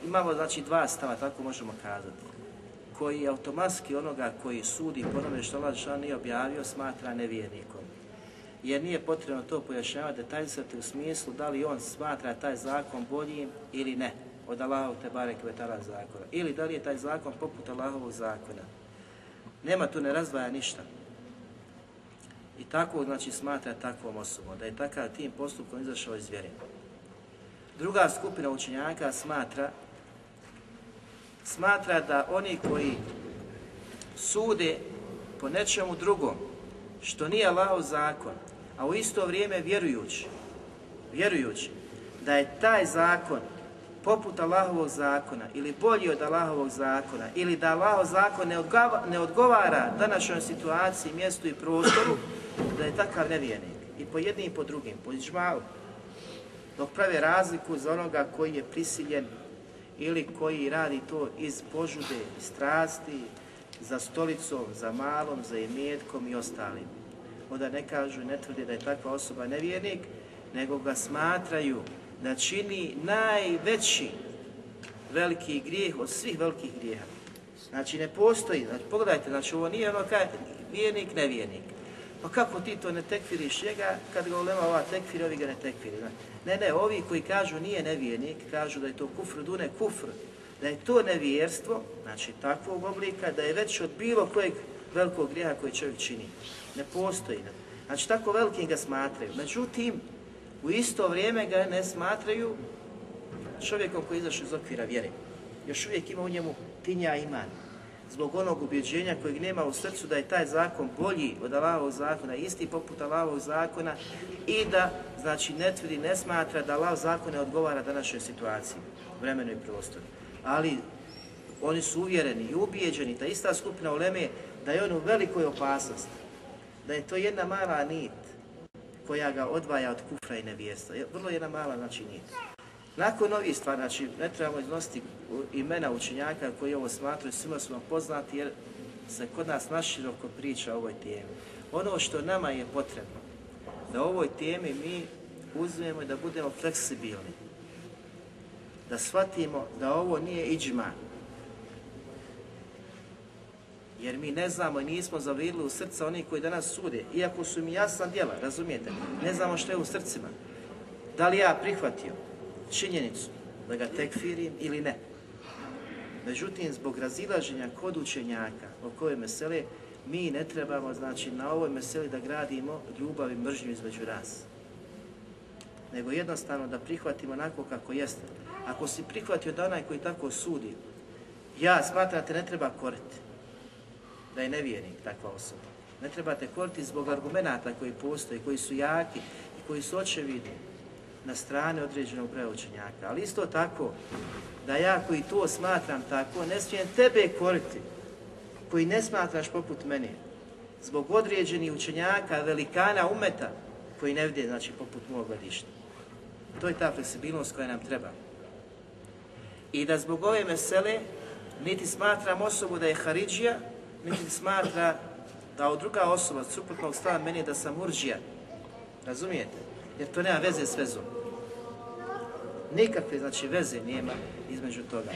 imamo znači dva stava, tako možemo kazati, koji automatski onoga koji sudi po onome što Allah nije objavio smatra nevjernikom. Jer nije potrebno to pojašnjavati detaljsati u smislu da li on smatra taj zakon boljim ili ne od Allahov te barek vetala zakona. Ili da li je taj zakon poput Allahovog zakona. Nema tu ne razdvaja ništa. I tako znači smatra takvom osobom, da je takav tim postupkom izašao iz vjere. Druga skupina učenjaka smatra smatra da oni koji sude po nečemu drugom, što nije Allahov zakon, a u isto vrijeme vjerujući, vjerujući da je taj zakon poput Allahovog zakona ili bolji od Allahovog zakona ili da Allahov zakon ne, ne odgovara današnjoj situaciji, mjestu i prostoru, da je takav nevjernik. I po jednim i po drugim, po iđmalu. Dok prave razliku za onoga koji je prisiljen ili koji radi to iz požude, strasti, za stolicom, za malom, za imetkom i ostalim. Onda ne kažu, ne tvrdi da je takva osoba nevjernik, nego ga smatraju da čini najveći veliki grijeh od svih velikih grijeha. Znači ne postoji, znači pogledajte, znači ovo nije ono kaj vjernik, nevjernik. Pa kako ti to ne tekfiriš njega kad ga ulema ova tekfiri, ovi ga ne tekfiri. Ne, ne, ovi koji kažu nije nevjernik, kažu da je to kufr, dune kufr, da je to nevjerstvo, znači takvog oblika, da je već od bilo kojeg velikog grijeha koji čovjek čini. Ne postoji. Znači tako velikim ga smatraju. Međutim, u isto vrijeme ga ne smatraju čovjekom koji izašao iz okvira vjere. Još uvijek ima u njemu tinja iman. Zbog onog ubjeđenja kojeg nema u srcu da je taj zakon bolji od Allahovog zakona, isti poput Allahovog zakona i da, znači, ne tvrdi, ne smatra da Allahov zakon ne odgovara današnjoj situaciji, vremenu i prostoru. Ali oni su uvjereni i ubijeđeni, ta ista skupina uleme, da je on u velikoj opasnosti, da je to jedna mala nit koja ga odvaja od kufra i nevijesta. Vrlo jedna mala znači nit. Nakon ovih stvari, znači ne trebamo iznositi imena učenjaka koji ovo smatruju, svima su poznati jer se kod nas naširoko priča o ovoj temi. Ono što nama je potrebno, da ovoj temi mi uzmemo i da budemo fleksibilni. Da shvatimo da ovo nije iđma, jer mi ne znamo i nismo zavridili u srca onih koji danas sude, iako su mi jasna djela, razumijete? Ne znamo što je u srcima. Da li ja prihvatio činjenicu da ga tekfirim ili ne? Međutim, zbog razilaženja kod učenjaka o kojoj mesele, mi ne trebamo, znači, na ovoj meseli da gradimo ljubav i mržnju između nas. Nego jednostavno da prihvatimo onako kako jeste. Ako si prihvatio da onaj koji tako sudi, ja smatram te ne treba koriti da je nevjernik takva osoba. Ne trebate koriti zbog argumenata koji postoje, koji su jaki i koji su očevidni na strane određenog broja učenjaka. Ali isto tako, da ja koji to smatram tako, ne smijem tebe koriti, koji ne smatraš poput mene, zbog određenih učenjaka, velikana umeta, koji ne vide, znači, poput mog gledišta. To je ta fleksibilnost koja nam treba. I da zbog ove mesele niti smatram osobu da je Haridžija, niti smatra da druga osoba suprotnog stava meni da sam urđija. Razumijete? Jer to nema veze s vezom. Nikakve, znači, veze nema između toga.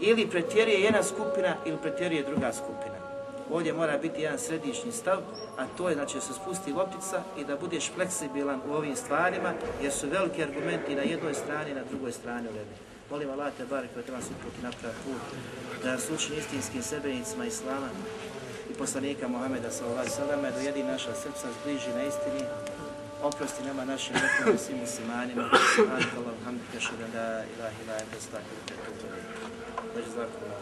Ili pretjeruje jedna skupina ili pretjeruje druga skupina. Ovdje mora biti jedan središnji stav, a to je da će se spusti loptica i da budeš fleksibilan u ovim stvarima, jer su veliki argumenti na jednoj strani i na drugoj strani ulemi. Molim Allah te barek koji nas uputi naprav put, da nas učini istinskim sebenicima Islama i poslanika Muhameda ve da ujedi naša srca, zbliži na istini, oprosti nama našim nekom svim muslimanima. Subhanakallahu hamdika, shada la ilaha astaghfiruka wa atubu ilayk. Wa jazakumullahu khairan.